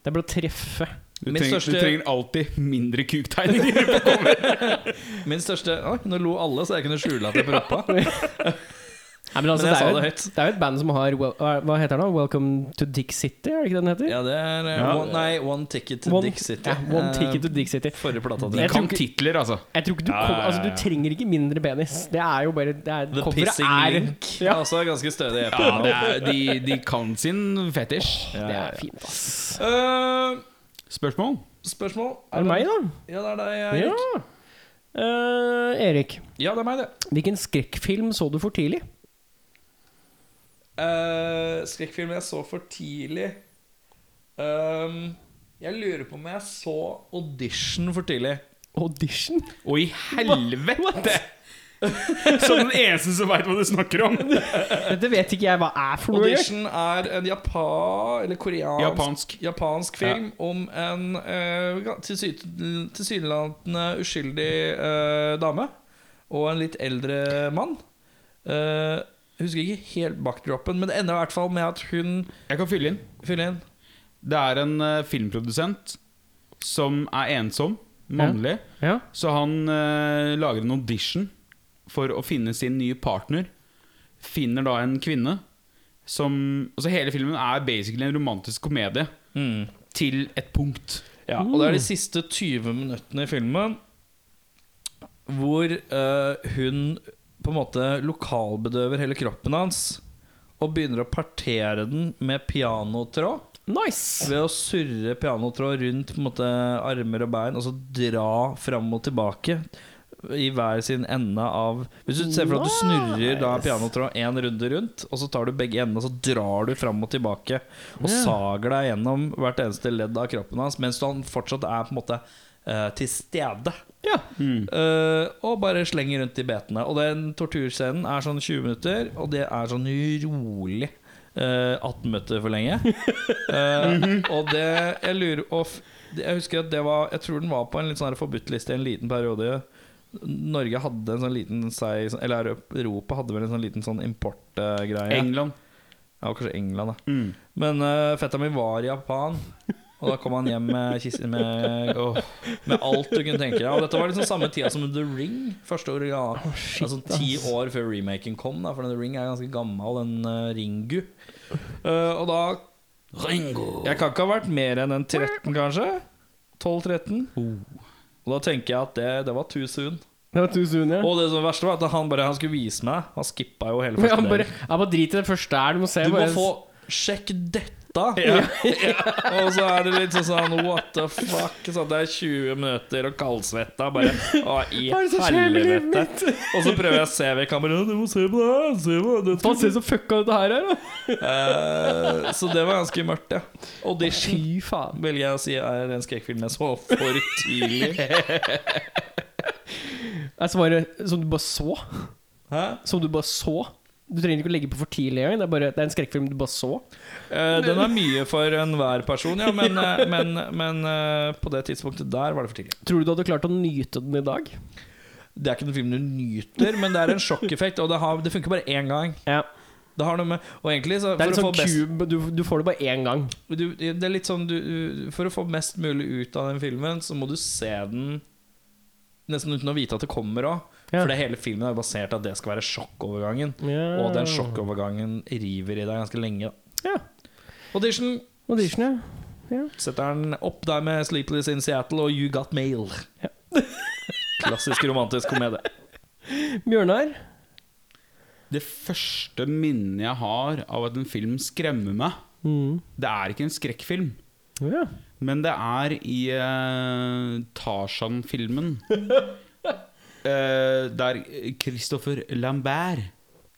Speaker 1: Det er bare å treffe.
Speaker 4: du
Speaker 2: Min
Speaker 4: trenger,
Speaker 2: største-
Speaker 4: du trenger alltid mindre kuktegninger. på cover.
Speaker 2: Min største Oi, nå lo alle, så jeg kunne skjule at jeg prompa.
Speaker 1: Nei, men altså,
Speaker 2: Men
Speaker 1: det, er jo,
Speaker 2: det,
Speaker 1: det er jo et band som har hva heter det nå? Welcome to Dick City, er det ikke det den heter?
Speaker 2: Ja, det er eh,
Speaker 1: Ja.
Speaker 2: One, Nei, One Ticket to
Speaker 1: One-
Speaker 2: Dick City.
Speaker 1: Ja, one
Speaker 2: Eh,
Speaker 1: Ticket to Dick City.
Speaker 2: Forrige plata
Speaker 4: De kan titler, altså.
Speaker 1: Jeg tror ikke du,
Speaker 4: Ja,
Speaker 1: kom,
Speaker 4: ja, ja,
Speaker 1: altså, du trenger ikke mindre penis. Det er jo bare det er,
Speaker 2: The Pissing
Speaker 1: er
Speaker 2: Link.
Speaker 1: Ja.
Speaker 2: Altså ganske stødig
Speaker 4: Ja, det er, de, de kan sin fetisj.
Speaker 2: Ja,
Speaker 1: Det er
Speaker 2: ja.
Speaker 1: fint, ass.
Speaker 2: Uh,
Speaker 4: Spørsmål?
Speaker 2: spørsmål?
Speaker 1: Er det meg, da?
Speaker 2: Ja, det er deg,
Speaker 1: Ja.
Speaker 2: Erik.
Speaker 1: Eh, Erik,
Speaker 2: Ja, det er meg, det.
Speaker 1: hvilken skrekkfilm så du for tidlig?
Speaker 2: Uh, skrekkfilm jeg så for tidlig um, Jeg lurer på om jeg så Audition for tidlig.
Speaker 1: Audition?
Speaker 4: Å, i helvete! Som den eneste som veit hva du snakker om.
Speaker 1: Dette vet ikke jeg hva er for noe.
Speaker 2: Audition er en japa eller koreansk
Speaker 4: Japansk.
Speaker 2: japansk film om en uh, tilsynelatende uskyldig uh, dame og en litt eldre mann. Eh, jeg husker ikke helt backdropen, men det ender i hvert fall med at hun
Speaker 4: Jeg kan fylle inn.
Speaker 2: Fylle inn.
Speaker 4: Det er en eh, filmprodusent som er ensom, mannlig.
Speaker 1: Ja.
Speaker 4: Så han eh, lager en audition for å finne sin nye partner. Finner da en kvinne som Altså Hele filmen er basically en romantisk komedie til et punkt.
Speaker 2: Ja, og det er de siste 20 minuttene i filmen hvor eh, hun på en måte lokalbedøver hele kroppen hans og begynner å partere den med pianotråd.
Speaker 1: Nice!
Speaker 2: Ved å surre pianotråd rundt måte armer og bein og så dra fram og tilbake i hver sin ende av Hvis du ser for deg at du snurrer da pianotråd én runde rundt, og så tar du begge endene og så drar du fram og tilbake og
Speaker 1: yeah.
Speaker 2: sager deg gjennom hvert eneste ledd av kroppen hans mens han fortsatt er på en måte uh, til stede.
Speaker 1: Ja.
Speaker 2: Eh, og bare slenger rundt i betene. Og den torturscenen er sånn 20 minutter, og det er sånn rolig Uh, 18 minutter for lenge. Eh, og det Jeg lurer det- Jeg husker at det var Jeg tror den var på en litt sånn her forbudtliste i en liten periode. Norge hadde en sånn liten seg Eller Europa hadde vel en sånn liten sånn importgreie.
Speaker 4: England.
Speaker 2: ja, kanskje England, da.
Speaker 4: Mm.
Speaker 2: Men uh, fetta min var i Japan. Og da kom han hjem med, kis- med, oh, med alt du kunne tenke deg. Og dette var liksom samme tida som The Ring. Første år, ja, altså Ti år før remaken kom, da, for The Ring er ganske gammel, den uh, Ringu. Uh, og da
Speaker 4: Ringo.
Speaker 2: Jeg kan ikke ha vært mer enn en 13, kanskje? 12-13. Og da tenker jeg at det, det var too soon.
Speaker 1: Det var too soon, ja.
Speaker 2: Og det som verste var at han bare han skulle vise meg. Han skippa jo hele første delen.
Speaker 1: jeg bare drit i det første her. Du må se.
Speaker 2: Du må få Sjekk dette! og så er det litt sånn sånn What the fuck? Så det er 20 minutter og kaldsvetta. Bare Å, i helvete. Og så prøver jeg å se ved kameraet. Du må se på det her! Se på det
Speaker 1: se så fucka dette her er, da.
Speaker 2: Eh, Så det var ganske mørkt, ja. Audition
Speaker 1: faen.
Speaker 2: velger jeg å si er en skrekkfilm jeg så for tidlig.
Speaker 1: Er svaret som du bare så.
Speaker 2: Hæ?
Speaker 1: Som du bare så. Du trenger ikke å legge på for tidlig engang. Det, er bare- det er en skrekkfilm du bare så.
Speaker 2: Eh, Den er mye for enhver person, ja, men, eh, men, men eh, på det tidspunktet der var det for tidlig.
Speaker 1: Tror du du hadde klart å nyte den i dag?
Speaker 2: Det er ikke en film du nyter, men det er en sjokkeffekt, og det, har, det funker bare én gang.
Speaker 1: Ja.
Speaker 2: Det har noe med Og egentlig så
Speaker 1: Det er
Speaker 2: for
Speaker 1: litt
Speaker 2: å få
Speaker 1: sånn
Speaker 2: best,
Speaker 1: cube. Du, du får det bare én gang.
Speaker 2: du, Det er litt sånn du, du- For å få mest mulig ut av den filmen, så må du se den nesten uten å vite at det kommer òg.
Speaker 1: Ja.
Speaker 2: For det hele filmen er basert at det skal være sjokkovergangen.
Speaker 1: Ja.
Speaker 2: Og den sjokkovergangen river i deg ganske lenge. da.
Speaker 1: Ja.
Speaker 2: Audition
Speaker 1: Audition, ja.
Speaker 2: setter den opp der med 'Sleepless in Seattle' og 'You Got Mail'. Klassisk romantisk komedie.
Speaker 1: Bjørnar?
Speaker 4: Det første minnet jeg har av at en film skremmer meg,
Speaker 1: Mm.
Speaker 4: det er ikke en skrekkfilm.
Speaker 1: Ja.
Speaker 4: Men det er i uh, Tarzan-filmen. Eh, der Christopher Lambert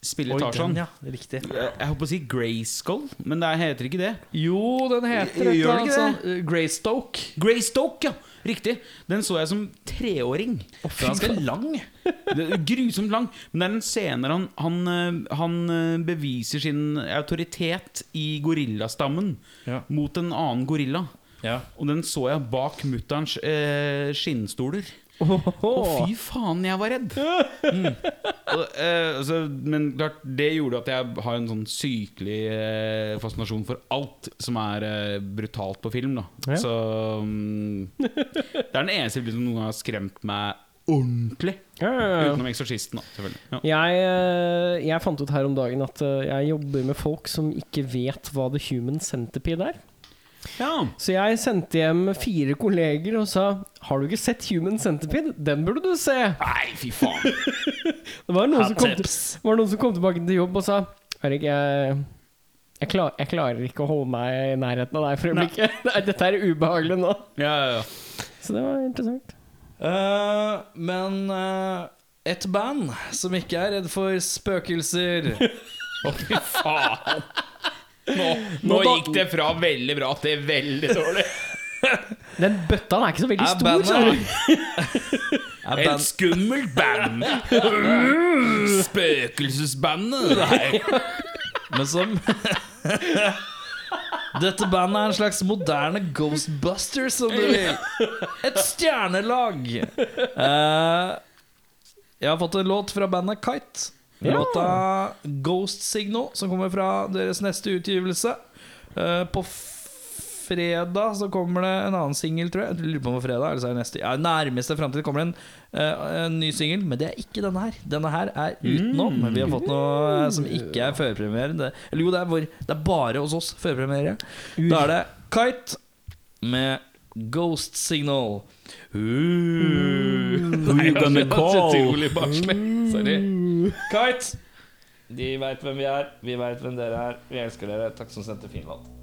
Speaker 4: spiller Tarzan.
Speaker 2: ja. Riktig.
Speaker 4: Eh, Jeg holdt på å si Grayskull, men det heter ikke det.
Speaker 2: Jo, den heter et eller annet Greystoke.
Speaker 4: Greystoke, ja! Riktig. Den så jeg som treåring.
Speaker 2: Den er ganske lang.
Speaker 4: Grusomt lang. Men det er en scene han, han, eh, han beviser sin autoritet i gorillastammen
Speaker 2: Ja.
Speaker 4: mot en annen gorilla.
Speaker 2: Ja.
Speaker 4: Og den så jeg bak mutterns eh, skinnstoler. Og fy faen, jeg var redd! Mm. Og, eh, altså, men klart, det gjorde at jeg har en sånn sykelig eh, fascinasjon for alt som er eh, brutalt på film. Da.
Speaker 1: Ja.
Speaker 4: Så mm, Det er den eneste filmen som noen gang har skremt meg ordentlig.
Speaker 1: Ja, ja.
Speaker 4: Utenom 'Eksorsisten', da, selvfølgelig.
Speaker 1: Jeg, jeg fant ut her om dagen at jeg jobber med folk som ikke vet hva The Human Centipede er.
Speaker 4: Ja.
Speaker 1: Så jeg sendte hjem fire kolleger og sa Har du ikke sett Human Centipede? Den burde du se!
Speaker 4: Nei, fy faen!
Speaker 1: Det var noen, som kom, til, var noen som kom tilbake til jobb og sa Erik, jeg, jeg, klar, jeg klarer ikke å holde meg i nærheten av deg for øyeblikket. Dette er ubehagelig nå.
Speaker 4: Ja, ja, ja.
Speaker 1: Så det var interessant.
Speaker 2: Uh, men uh, et band som ikke er redd for spøkelser
Speaker 4: Å, fy faen! Nå, nå gikk det fra veldig bra til veldig dårlig.
Speaker 1: Den bøtta er ikke så veldig stor.
Speaker 2: bandet
Speaker 4: Et skummelt band. Spøkelsesbandet. Nei.
Speaker 2: Men som Dette bandet er en slags moderne Ghostbusters, om du vil. Et stjernelag. Eh, jeg har fått en låt fra bandet Kite.
Speaker 1: Ja.
Speaker 2: Låta Ghost Signal, som kommer fra deres neste utgivelse. Eh, på fredag så kommer det en annen singel, tror jeg. Jeg lurer på om fredag eller så er det neste Ja, Nærmeste framtid kommer det en, eh, en ny singel, men det er ikke denne her. Denne her er utenom. Vi har fått noe eh, som ikke er førpremiere. Eller jo, det er, vår, det er bare hos oss førpremiere. Da er det Kite med Ghost Signal. Uh.
Speaker 4: Who you gonna call?
Speaker 2: Sorry. Kite. De veit hvem vi er. Vi veit hvem dere er. Vi elsker dere. Takk som sendte fin låt.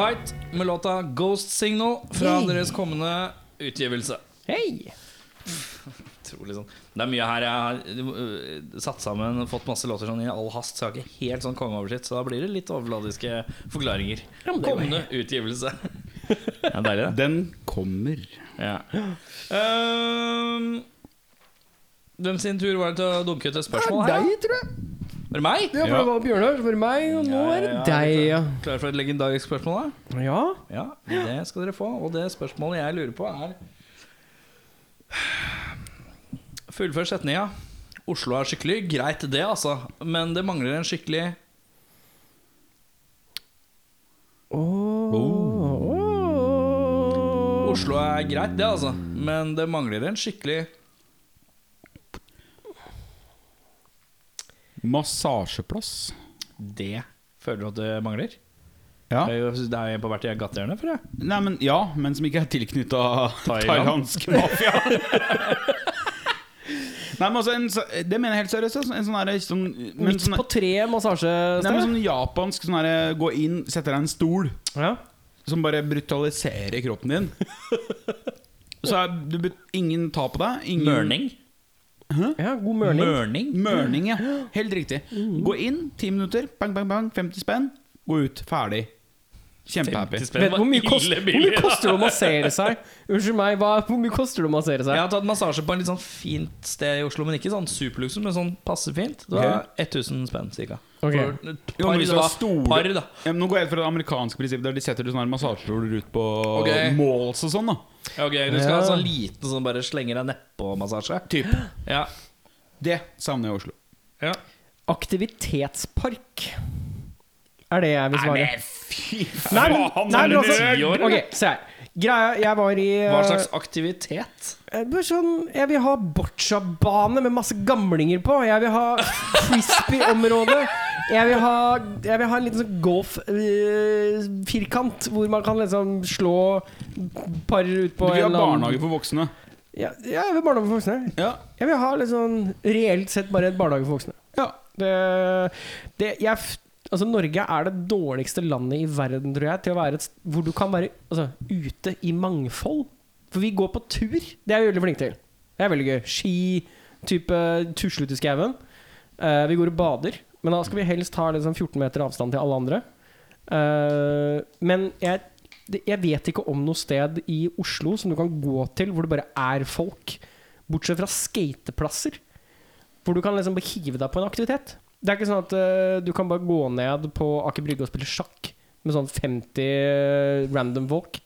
Speaker 2: Kite med låta Ghost Signal fra
Speaker 1: Hey.
Speaker 2: deres kommende utgivelse.
Speaker 1: Hei!
Speaker 2: Utrolig sånn Det er mye her jeg har øh, satt sammen, fått masse låter sånn i all hast, så jeg har ikke helt sånn kongeoversikt, så da blir det litt overfladiske forklaringer.
Speaker 1: Det er
Speaker 2: Kommende utgivelse. Ja, deilig, det.
Speaker 4: Den kommer.
Speaker 2: Ja. Um, hvem sin tur var det til å dunke ut et spørsmål her?
Speaker 1: Deg, tror jeg.
Speaker 2: Var det meg?
Speaker 1: Ja, for det var Bjørnar, så var det meg, og nå er det
Speaker 2: Ja, ja,
Speaker 1: deg, ja.
Speaker 2: Klar for et legendarisk spørsmål? da?
Speaker 1: Ja.
Speaker 2: Ja, det skal dere få. Og det spørsmålet jeg lurer på, er Fullfør setninga. Oslo er skikkelig. Greit, det, altså. Men det mangler en skikkelig
Speaker 1: Åh.
Speaker 2: Oslo er greit, det, altså. Men det mangler en skikkelig
Speaker 4: Massasjeplass.
Speaker 2: Det føler du at det mangler?
Speaker 4: Ja.
Speaker 2: Det er jo det er jo på hvert gatehjørne, føler jeg.
Speaker 4: Nei, men ja, men som ikke er tilknytta
Speaker 2: Thailand.
Speaker 4: thailandsk mafia. Nei, men altså, en, det mener jeg helt seriøst. altså. En sånn herre sånn,
Speaker 1: Midt
Speaker 4: sånn,
Speaker 1: på tre
Speaker 4: nei, men
Speaker 1: massasjesteder.
Speaker 4: sånn japansk sånn herre Gå inn, sette deg en stol
Speaker 1: Ja.
Speaker 4: som bare brutaliserer kroppen din. Så er du ingen tar på deg. Ingen
Speaker 2: Mørning.
Speaker 1: Ja, god mørning.
Speaker 2: Mørning.
Speaker 4: Mørning, ja. Helt riktig. Gå inn, ti minutter, bang, bang, bang, 50 spenn. Gå ut, ferdig. Kjempehappy.
Speaker 2: 50
Speaker 1: Vet hvor mye, kost, hvor mye koster det å massere seg? Unnskyld meg, hva, hvor mye koster det å massere seg?
Speaker 2: Jeg har tatt massasje på en litt sånn fint sted i Oslo, men ikke sånn superluksus, men sånn passe fint. Det var 1000 spenn, ca.
Speaker 1: Ok.
Speaker 2: For par, Jo,
Speaker 4: du
Speaker 2: var
Speaker 4: store-
Speaker 2: par, da.
Speaker 4: Ja, nå går jeg helt fra det amerikanske prinsippet, der de setter sånne her massasjestoler ut på
Speaker 2: okay.
Speaker 4: malls og sånn. da
Speaker 2: Ok, Du skal ha sånn liten sånn bare slenger deg nedpå-massasje?
Speaker 4: Typ.
Speaker 2: Ja.
Speaker 4: Det savner jeg i Oslo.
Speaker 2: ja.
Speaker 1: Aktivitetspark er det jeg vil svare.
Speaker 4: fy
Speaker 1: Nei, men, nei, men altså, Ok, se her. Greia, jeg var i
Speaker 2: Hva
Speaker 1: eh,
Speaker 2: slags aktivitet?
Speaker 1: eh, bare sånn, Jeg vil ha boccia-bane med masse gamlinger på. Jeg vil ha frisbee-område. Jeg vil ha Jeg vil ha en liten sånn golf-firkant hvor man kan liksom slå par ut på Du
Speaker 4: vil ha barnehage for voksne.
Speaker 1: Ja, ja, jeg vil barnehage for voksne.
Speaker 4: Ja.
Speaker 1: Jeg vil ha litt sånn reelt sett bare et barnehage for voksne.
Speaker 4: ja.
Speaker 1: Det, det jeg, Altså Norge er det dårligste landet i verden tror jeg til å være et hvor du kan være altså, ute i mangfold. For vi går på tur. Det er vi veldig flinke til. Det er veldig gøy. Ski, type tusle ut i skauen. Uh, vi går og bader. Men da skal vi helst ha liksom 14 meter avstand til alle andre. Uh, men jeg, jeg vet ikke om noe sted i Oslo som du kan gå til hvor det bare er folk. Bortsett fra skateplasser. Hvor du kan liksom bare hive deg på en aktivitet. Det er ikke sånn at uh, du kan bare gå ned på Aker Brygge og spille sjakk med sånn 50 random folk.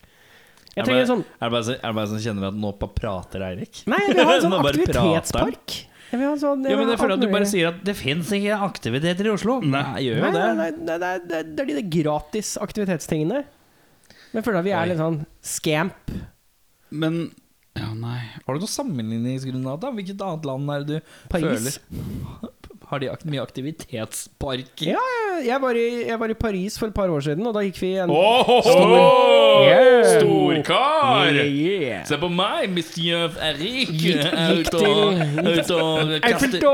Speaker 1: Jeg trenger sånn
Speaker 2: Er det bare, sånn, sånn, kjenner at nå bare prater Eirik?
Speaker 1: Nei, vi har en sånn aktivitetspark. Jeg vil ha sånn
Speaker 2: Ja, men
Speaker 1: vil
Speaker 2: jeg
Speaker 1: ha
Speaker 2: føler
Speaker 1: alt
Speaker 2: at du bare sier at det fins ikke aktiviteter i Oslo. Nei, jeg gjør jo
Speaker 1: Nei,
Speaker 2: det.
Speaker 1: nei, nei, nei, nei, det er- det er de der gratis aktivitetstingene. Men jeg føler at vi
Speaker 2: Oi.
Speaker 1: er litt sånn scamp.
Speaker 4: Men Ja, nei.
Speaker 2: Har du noe sammenligningsgrunnlag? da? Hvilket annet land er det du
Speaker 1: Paris.
Speaker 2: føler Har de mye aktivitetsparker?
Speaker 1: Ja, jeg- var, i, jeg var i Paris for et par år siden, og da gikk vi en
Speaker 2: Yeah.
Speaker 3: Storkar!
Speaker 1: Yeah, yeah.
Speaker 2: Se på meg, monsieur Erik. Er ute og- kaster!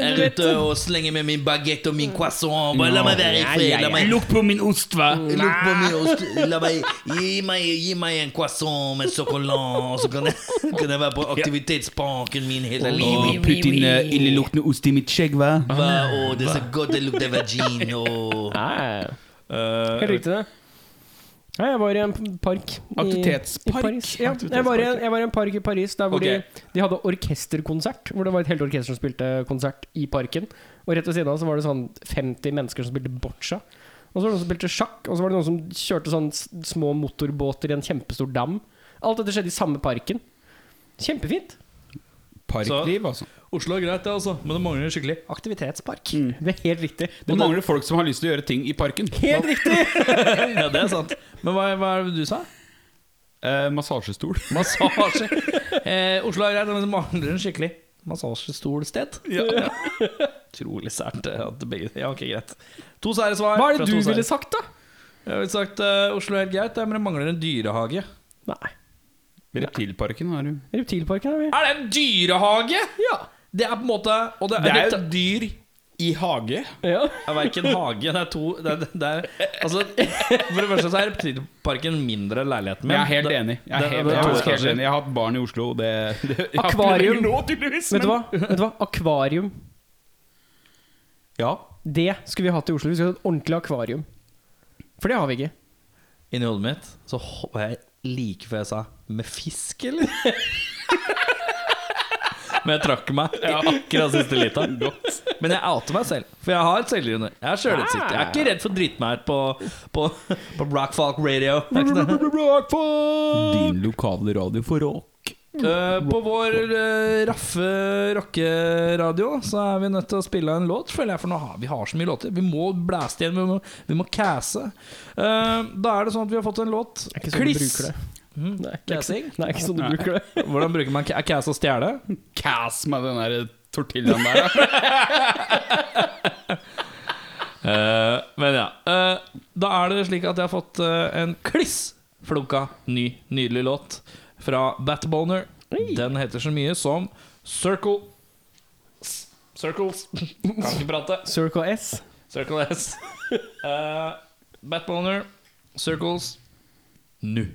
Speaker 2: Er ute og slenger med min bagett og min croissant. Bare la meg være i fred.
Speaker 1: ja,
Speaker 2: La meg
Speaker 4: Lukt på min ost, hva?
Speaker 2: Lukk på min ost. La meg, gi, meg, gi meg en croissant med sjokolade, så kan jeg, kan jeg være på aktivitetsparken min hele livet.
Speaker 4: Putt inn uh, illeluktende ost i mitt skjegg, hva?
Speaker 2: Hva? Å, det er så godt det lukter vagin.
Speaker 1: Nei,
Speaker 2: Eh,
Speaker 1: helt riktig det. Nei, jeg var i en park i,
Speaker 4: Aktivitetspark?
Speaker 1: i Paris. Ja, jeg, var i en, jeg var i en park i Paris der hvor
Speaker 2: okay.
Speaker 1: de, de hadde orkesterkonsert. Hvor det var et helt orkester som spilte konsert i parken. Og rett ved siden av så var det sånn 50 mennesker som spilte boccia. Og så var det noen som spilte sjakk, og så var det noen som kjørte sånn små motorbåter i en kjempestor dam. Alt dette skjedde i samme parken. Kjempefint.
Speaker 4: Parkliv, altså.
Speaker 2: Oslo er greit, det, altså. Men det mangler en skikkelig aktivitetspark.
Speaker 1: Det er helt riktig.
Speaker 4: Det mangler folk som har lyst til å gjøre ting i parken.
Speaker 1: Helt riktig!
Speaker 2: ja, det er sant. Men hva, hva er det du sa?
Speaker 4: Eh, massasjestol.
Speaker 2: Massasje. Eh, Oslo er greit, men det mangler en skikkelig massasjestolsted.
Speaker 4: Ja. ja.
Speaker 2: Utrolig sært eh, at begge Ja, ok, greit. To sære svar.
Speaker 1: Hva er det du ville sagt, da?
Speaker 2: Jeg ville sagt eh, Oslo er helt greit, men det mangler en dyrehage.
Speaker 1: Nei.
Speaker 4: Reptilparken har du.
Speaker 1: Reptilparken er vi.
Speaker 2: Er det en dyrehage?!
Speaker 1: Ja.
Speaker 2: Det er på en måte og det,
Speaker 4: Det er jo dyr I hage?
Speaker 1: Ja.
Speaker 5: Det er verken hage Det er to det er, det er, Altså For det første så er Reptilparken mindre enn leiligheten min.
Speaker 4: Jeg er helt
Speaker 5: Det-
Speaker 4: enig. Jeg er helt,
Speaker 5: det
Speaker 4: jeg
Speaker 5: to
Speaker 4: helt enig. Jeg har hatt barn i Oslo. og Det, det jeg har ikke
Speaker 1: Akvarium.
Speaker 4: lenger Nå, tydeligvis,
Speaker 1: Vet du hva? Vet du hva? Akvarium.
Speaker 4: Ja.
Speaker 1: Det skulle vi hatt i Oslo. Vi skulle hatt et ordentlig akvarium. For det har vi ikke.
Speaker 5: Inni hodet mitt så var jeg like før jeg sa 'med fisk', eller? Men jeg trakk meg i akkurat siste lita. Men jeg outer meg selv, for jeg har selvironi. Jeg har sjølinnsikt. Jeg er ikke redd for å drite meg ut på, på, på Rockfolk Radio. Det er ikke det.
Speaker 4: Din lokale radio for rock.
Speaker 5: Eh, på vår uh, raffe rockeradio så er vi nødt til å spille en låt, føler jeg. For nå har vi har så mye låter. Vi må blæste igjen, vi må, vi må casse. Uh, da er det sånn at vi har fått en låt.
Speaker 1: Er ikke sånn bruker det. Nei, det er ikke,
Speaker 5: Gassing?
Speaker 1: nei, ikke sånn du bruker det.
Speaker 5: Hvordan bruker man ca- Er casse å stjele?
Speaker 4: Cass med den der tortillaen der. da.
Speaker 5: Eh, men ja. eh, da er det slik at jeg har fått en kliss flunka ny, nydelig låt fra Batboner. Den heter så mye som Circle Circles. Kan ikke prate.
Speaker 1: Circle S.
Speaker 5: Circle S. Uh, Batboner, Circles, nu.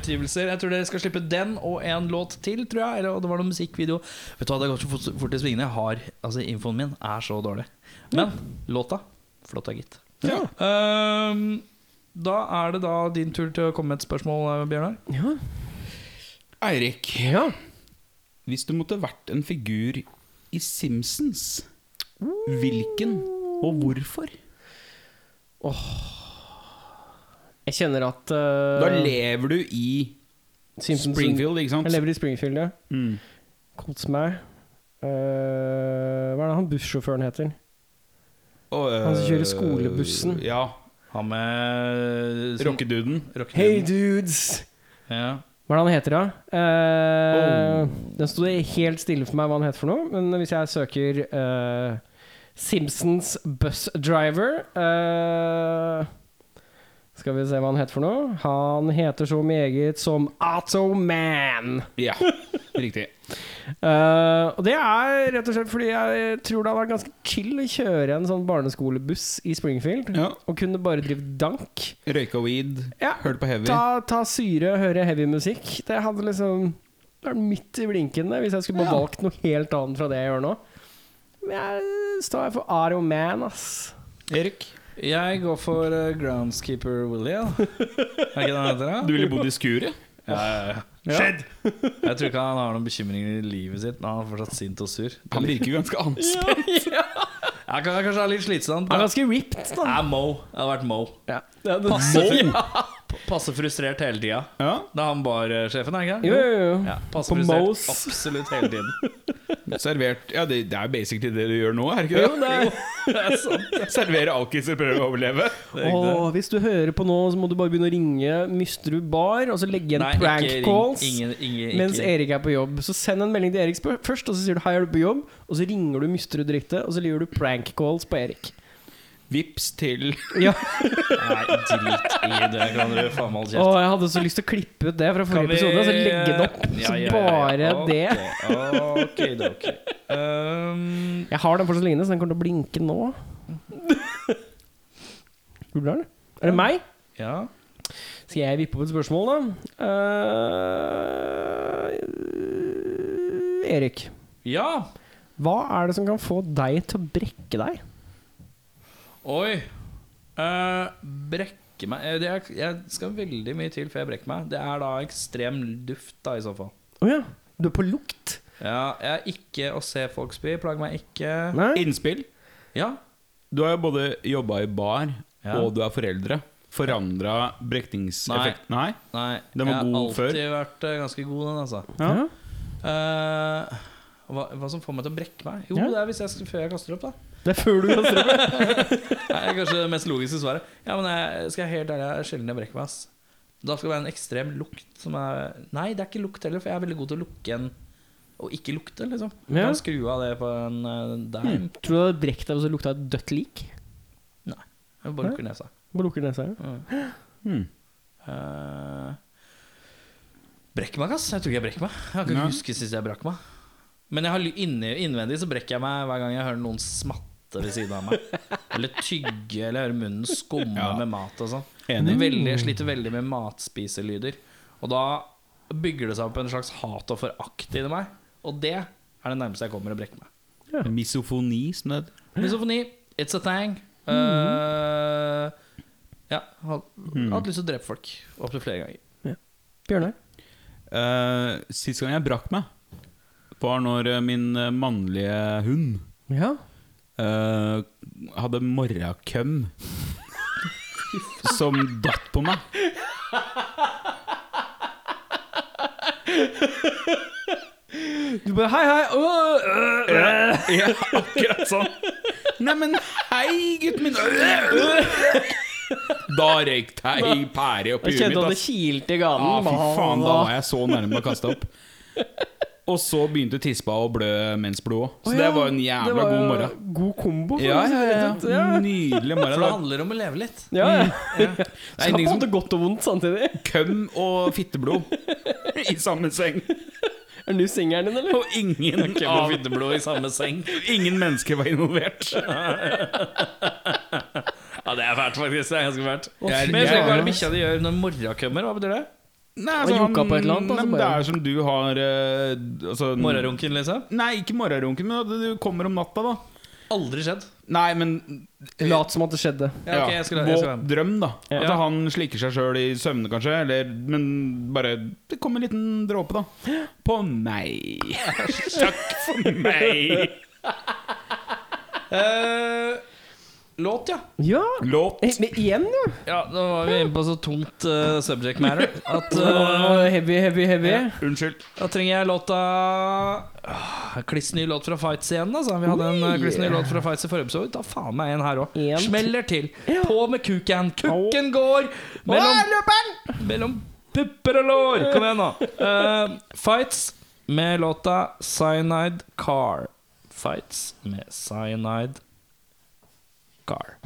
Speaker 2: Utgivelser. Jeg tror dere skal slippe den og en låt til, tror jeg. Eller, og det var noen musikkvideo. Vet du hva, det har gått så fort, fort i svingene. Jeg har, altså, infoen min er så dårlig. Men låta flott da, gitt.
Speaker 4: Ja.
Speaker 2: Um, da er det da din tur til å komme med et spørsmål, eh, Bjørnar.
Speaker 1: Ja.
Speaker 4: Eirik,
Speaker 1: ja.
Speaker 4: hvis du måtte vært en figur i Simpsons, hvilken og hvorfor?
Speaker 1: Jeg kjenner at uh,
Speaker 4: Da lever du i
Speaker 1: Simpsons-
Speaker 4: Springfield, ikke sant?
Speaker 1: Jeg lever i Springfield, ja.
Speaker 4: Mm.
Speaker 1: Kos meg. Uh, hva er det han bussjåføren heter?
Speaker 4: Og,
Speaker 1: Han som kjører skolebussen.
Speaker 4: Ja.
Speaker 2: Han med
Speaker 4: Rockeduden.
Speaker 2: Rockeduden.
Speaker 1: Hey dudes!
Speaker 2: Ja.
Speaker 1: Hva er det han heter, da? Uh,
Speaker 4: Oh.
Speaker 1: Den sto helt stille for meg hva han heter for noe. Men hvis jeg søker eh, Simpsons Bus Driver eh, Skal vi se hva han heter for noe. Han heter så meget som Atoman.
Speaker 4: Ja, riktig.
Speaker 1: uh, og det er rett og slett fordi jeg tror det hadde vært ganske chill å kjøre en sånn barneskolebuss i Springfield.
Speaker 4: Ja.
Speaker 1: Og kunne bare drive dank.
Speaker 4: Røyke weed,
Speaker 1: Ja,
Speaker 4: hørt på heavy.
Speaker 1: ta, ta syre, høre heavy musikk. Det hadde liksom vært midt i blinken hvis jeg skulle bare
Speaker 4: Ja.
Speaker 1: valgt noe helt annet fra det jeg gjør nå. Men jeg står for Aro Man, ass.
Speaker 4: Erik?
Speaker 2: Jeg går for eh, Groundskeeper Willy. Ja. Er ikke det han heter? da?
Speaker 4: Du ville bodd i skuret?
Speaker 2: Ja, ja, ja.
Speaker 1: Skjedd!
Speaker 2: Jeg tror ikke han har noen bekymringer i livet sitt, men han er fortsatt sint og sur.
Speaker 4: Han virker ganske anspent.
Speaker 2: Jeg kan kanskje ha litt slitsomt.
Speaker 1: Han er
Speaker 2: da.
Speaker 1: ganske ripped, da.
Speaker 2: er Mo. Jeg har vært Mo.
Speaker 1: Ja. Ja, det-
Speaker 2: Passe, ja, passe frustrert hele tida.
Speaker 4: Ja.
Speaker 2: Da er han barsjefen, er det ikke?
Speaker 1: Jo, jo, jo.
Speaker 2: Ja, passe
Speaker 1: På
Speaker 2: frustrert
Speaker 1: Mo's.
Speaker 2: absolutt hele tiden.
Speaker 4: Servert Ja, det, det er basically det du gjør nå, er det ikke
Speaker 1: Jo,
Speaker 4: det?
Speaker 1: Jo, er
Speaker 2: Det er sant.
Speaker 4: Servere alkiser, prøve å overleve.
Speaker 2: Er.
Speaker 1: Åh, hvis du hører på nå, så må du bare begynne å ringe Mysterud Bar, og så legge igjen
Speaker 2: Nei,
Speaker 1: prank
Speaker 2: ikke ring.
Speaker 1: calls
Speaker 2: Ingen, ingen,
Speaker 1: mens
Speaker 2: ikke.
Speaker 1: Erik er på jobb. Så send en melding til Erik spør- først, og så sier du 'hei, er du på jobb?' Og så ringer du Mysterud direkte, og så gjør du prank calls på Erik.
Speaker 4: Vips til
Speaker 1: Ja.
Speaker 2: Nei, drit i det, kan du faen meg holde
Speaker 1: Og
Speaker 2: kjeft.
Speaker 1: jeg hadde så lyst til å klippe ut det fra forrige
Speaker 2: vi-
Speaker 1: episode, så legge det opp.
Speaker 2: Ja,
Speaker 1: Så
Speaker 2: ja, ja, ja.
Speaker 1: bare
Speaker 2: Ok,
Speaker 1: det.
Speaker 2: Ok, da, ok. Um,
Speaker 1: Jeg har den fortsatt liggende, så den kommer til å blinke nå. Burde den? Er det meg?
Speaker 2: ja.
Speaker 1: Skal jeg vippe opp et spørsmål, da? Eh, Erik,
Speaker 2: ja.
Speaker 1: hva er det som kan få deg til å brekke deg?
Speaker 2: Oi. Uh, brekke meg Eh, det er, Jeg skal veldig mye til før jeg brekker meg. Det er da ekstrem luft, da, i så fall.
Speaker 1: Å ja. Du er på lukt?
Speaker 2: Ja, jeg er ikke å se folk spy. Plager meg ikke.
Speaker 1: Nei?
Speaker 4: innspill.
Speaker 2: Ja.
Speaker 4: Du har jo både jobba i bar,
Speaker 2: Ja.
Speaker 4: og du er foreldre. Forandra brekningseffekt Nei?
Speaker 2: Nei.
Speaker 4: Den var
Speaker 2: jeg
Speaker 4: god
Speaker 2: har alltid vært eh, ganske god, den, altså.
Speaker 4: Ja.
Speaker 2: Uh, hva, hva som får meg til å brekke meg? Jo,
Speaker 1: Ja.
Speaker 2: det er hvis jeg før jeg kaster opp, da.
Speaker 1: Det er før du kaster opp.
Speaker 2: Det er kanskje det mest logiske svaret. Ja, men jeg skal jeg helt ærlig, jeg er sjelden jeg brekker meg. ass Da skal det være en ekstrem lukt som er Nei, det er ikke lukt heller, for jeg er veldig god til å lukke en og ikke lukte, liksom. Jeg
Speaker 1: Ja.
Speaker 2: kan skru av det på en uh, dime.
Speaker 1: Tror du det hadde brekt deg hvis det lukta et dødt lik?
Speaker 2: Jeg bare lukker nesa.
Speaker 1: Bare lukker nesa. ja.
Speaker 2: Mm.
Speaker 4: Hmm.
Speaker 2: Eh, brekker meg, ass. Jeg tror ikke jeg brekker meg. Jeg kan ikke
Speaker 4: Nei.
Speaker 2: huske sist jeg brakk meg. Men jeg har ly- inni, innvendig så brekker jeg meg hver gang jeg hører noen smatte ved siden av meg. Eller tygge, eller høre munnen skumme
Speaker 4: Ja.
Speaker 2: med mat og sånn. Veldig, jeg sliter veldig med matspiselyder. Og da bygger det seg opp en slags hat og forakt inni meg. Og det er det nærmeste jeg kommer å brekke meg.
Speaker 4: Misofoni, som det heter.
Speaker 2: Misofoni, it's a thing. Eh, ja, har mm. hatt lyst til å drepe folk opptil flere ganger.
Speaker 1: Bjørnar?
Speaker 4: Uh, sist gang jeg brakk meg, var når eh, min mannlige hund
Speaker 1: Ja.
Speaker 4: Eh, hadde morrakøm som datt på meg.
Speaker 1: Du bare Hei, hei! Åh, uh, uh.
Speaker 4: Ja, akkurat sånn. Neimen, hei, gutten min. Da røyk ei pære oppi huet mitt.
Speaker 1: kjente at det kilte i ganen.
Speaker 4: Ah, fy faen, da var jeg så nærme å kaste opp. Og så begynte tispa å blø mensblod òg. Så
Speaker 1: Å,
Speaker 4: det var en jævla
Speaker 1: var
Speaker 4: god morgen.
Speaker 1: God kombo.
Speaker 4: Ja, ja, ja.
Speaker 1: ja.
Speaker 4: Nydelig
Speaker 2: For det handler om å leve litt.
Speaker 1: Ja, ja. Skal på en
Speaker 4: ingenting
Speaker 1: måte
Speaker 4: som
Speaker 1: godt og vondt samtidig.
Speaker 4: køm og fitteblod i samme seng.
Speaker 1: Er du singelen din, eller?
Speaker 4: Og ingen,
Speaker 2: Køm og fitteblod i samme seng.
Speaker 4: ingen mennesker var involvert.
Speaker 2: Ja, det er fælt, faktisk. Det er ganske fælt. Men hva er det bikkja di gjør når morra kommer. Hva betyr det?
Speaker 4: Nei,
Speaker 1: Og han, på et eller annet, altså,
Speaker 4: men Det er som du har eh, altså,
Speaker 3: Morgenrunken, liksom?
Speaker 4: Nei, ikke morgenrunken, men at du kommer om natta, da.
Speaker 3: Aldri skjedd.
Speaker 4: Nei, men
Speaker 1: Lat som at det skjedde.
Speaker 3: Ja, ok, jeg skal, jeg skal
Speaker 4: Våt drøm, da.
Speaker 1: Ja.
Speaker 4: At han slikker seg sjøl i søvne, kanskje. Eller, men bare Det kommer en liten dråpe, da. På meg. Takk for meg.
Speaker 3: Eh, låt, ja.
Speaker 1: Ja!
Speaker 4: Låt.
Speaker 1: Eh, Men igjen, jo.
Speaker 3: Ja, Da var vi inne på så tungt uh, subject matter at uh,
Speaker 1: heavy, heavy, heavy, heavy.
Speaker 4: Unnskyld.
Speaker 3: Da trenger jeg låta uh, Kliss ny låt fra Fights igjen. Altså. Vi hadde en uh, kliss ny låt fra Fights i forrige episode. Ta faen meg en her òg. Smeller til. På med kuken. Kukken går mellom, mellom pupper og lår. Kom igjen, nå. Uh, fights med låta Cyanide Car. Fights med Cyanide Car. car.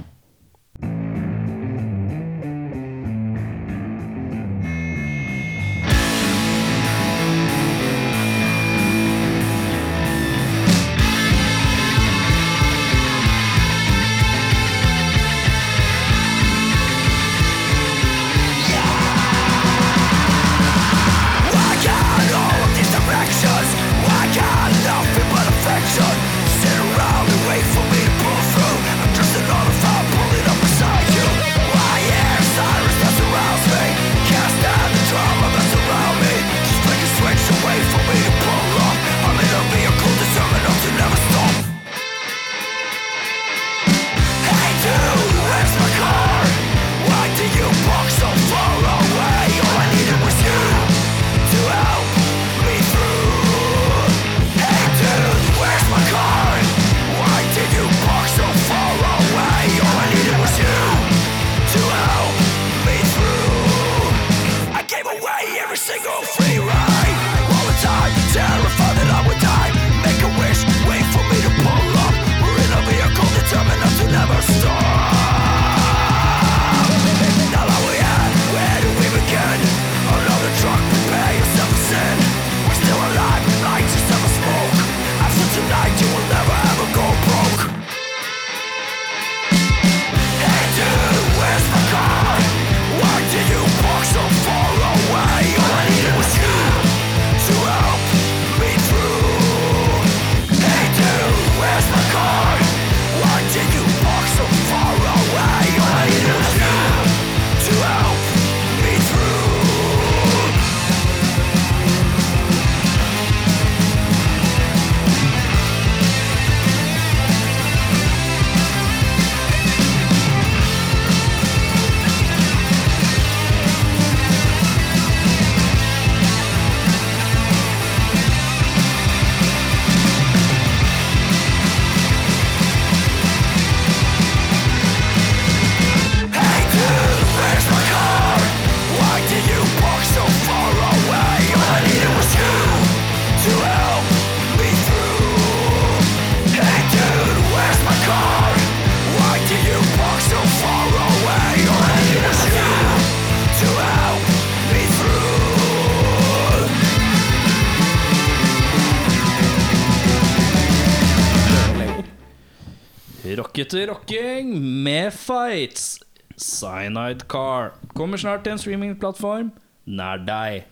Speaker 3: Rockete rocking med fights. Cyanide Car. Kommer snart til en streamingplattform nær deg.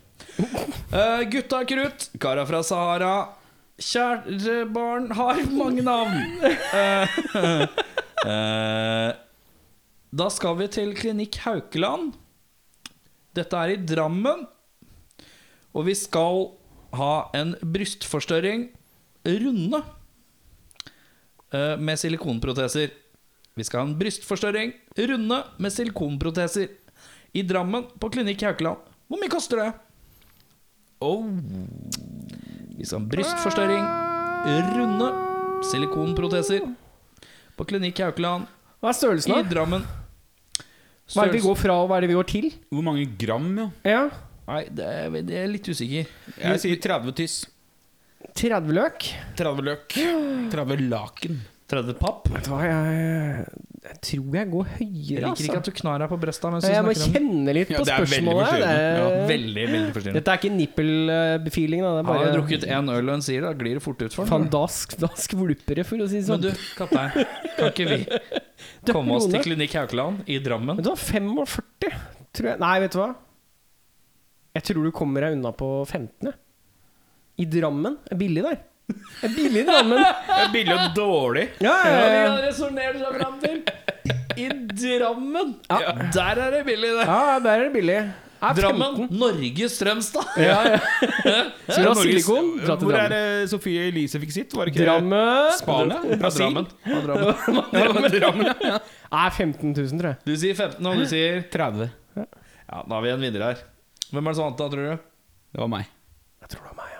Speaker 3: Uh, gutta krutt, kara fra Sahara. Kjære barn har mange navn. Uh, uh, da skal vi til Klinikk Haukeland. Dette er i Drammen. Og vi skal ha en brystforstørring runde med silikonproteser. Vi skal ha en brystforstørring runde med silikonproteser i Drammen på Klinikk Haukeland. Hvor mye koster det? Oh. Vi skal ha en brystforstørring runde silikonproteser på Klinikk Haukeland
Speaker 1: Hva er størrelsen,
Speaker 3: i
Speaker 1: da?
Speaker 3: Størrelsen.
Speaker 1: Hva er det vi går fra, og hva er det vi går til?
Speaker 4: Hvor mange gram, ja?
Speaker 1: Ja,
Speaker 3: Nei, det er, det er litt usikker.
Speaker 4: Jeg sier 30 tyss.
Speaker 1: 30 løk.
Speaker 4: 30 løk. 30 laken.
Speaker 3: 30 papp.
Speaker 1: Vet du hva, jeg, jeg tror jeg går høyere, Jeg
Speaker 3: liker ikke
Speaker 1: altså.
Speaker 3: at du knar deg på bresta mens du
Speaker 1: Jeg må
Speaker 3: snakker om det.
Speaker 1: kjenne litt
Speaker 4: Ja,
Speaker 1: på
Speaker 4: det er veldig
Speaker 1: spørsmålet.
Speaker 4: forstyrrende.
Speaker 1: Det
Speaker 3: Ja,
Speaker 1: er-
Speaker 3: veldig, veldig forstyrrende.
Speaker 1: Dette er ikke nippelfeeling, da. Det er
Speaker 3: Han har
Speaker 1: bare
Speaker 3: drukket én øl og en sier, da glir det fort ut for ham.
Speaker 1: dask, dask vlupere, for å si det
Speaker 3: Men
Speaker 1: sånn.
Speaker 3: du, kaptein, kan ikke vi komme oss til. Klinikk Haukeland i Drammen?
Speaker 1: Vet du hva, 45, tror jeg Nei, vet du hva? Jeg tror du kommer deg unna på 15. jeg. I Drammen. Det er billig der. Det er billig i Drammen.
Speaker 4: Det er billig og dårlig.
Speaker 1: Ja, ja, ja.
Speaker 2: resonnert seg fram til. I Drammen!
Speaker 1: Ja.
Speaker 2: Der er det billig, det.
Speaker 1: ja der er det billig. Er
Speaker 2: Drammen,
Speaker 1: 15.
Speaker 2: Norge, Strømstad.
Speaker 1: Ja, ja. Skal du ha silikon? Dra til
Speaker 4: Hvor er det Sofie Elise fikk sitt? Var det ikke
Speaker 1: Drammen
Speaker 4: Spania? Brasil?
Speaker 2: Drammen. Drammen. Drammen.
Speaker 4: Drammen, ja.
Speaker 1: er 15 000, tror jeg.
Speaker 2: Du sier 15, og du sier
Speaker 4: 30.
Speaker 2: Ja, da har vi en vinner her. Hvem er det som vant, da, tror du?
Speaker 4: Det var meg.
Speaker 1: Jeg tror det var meg.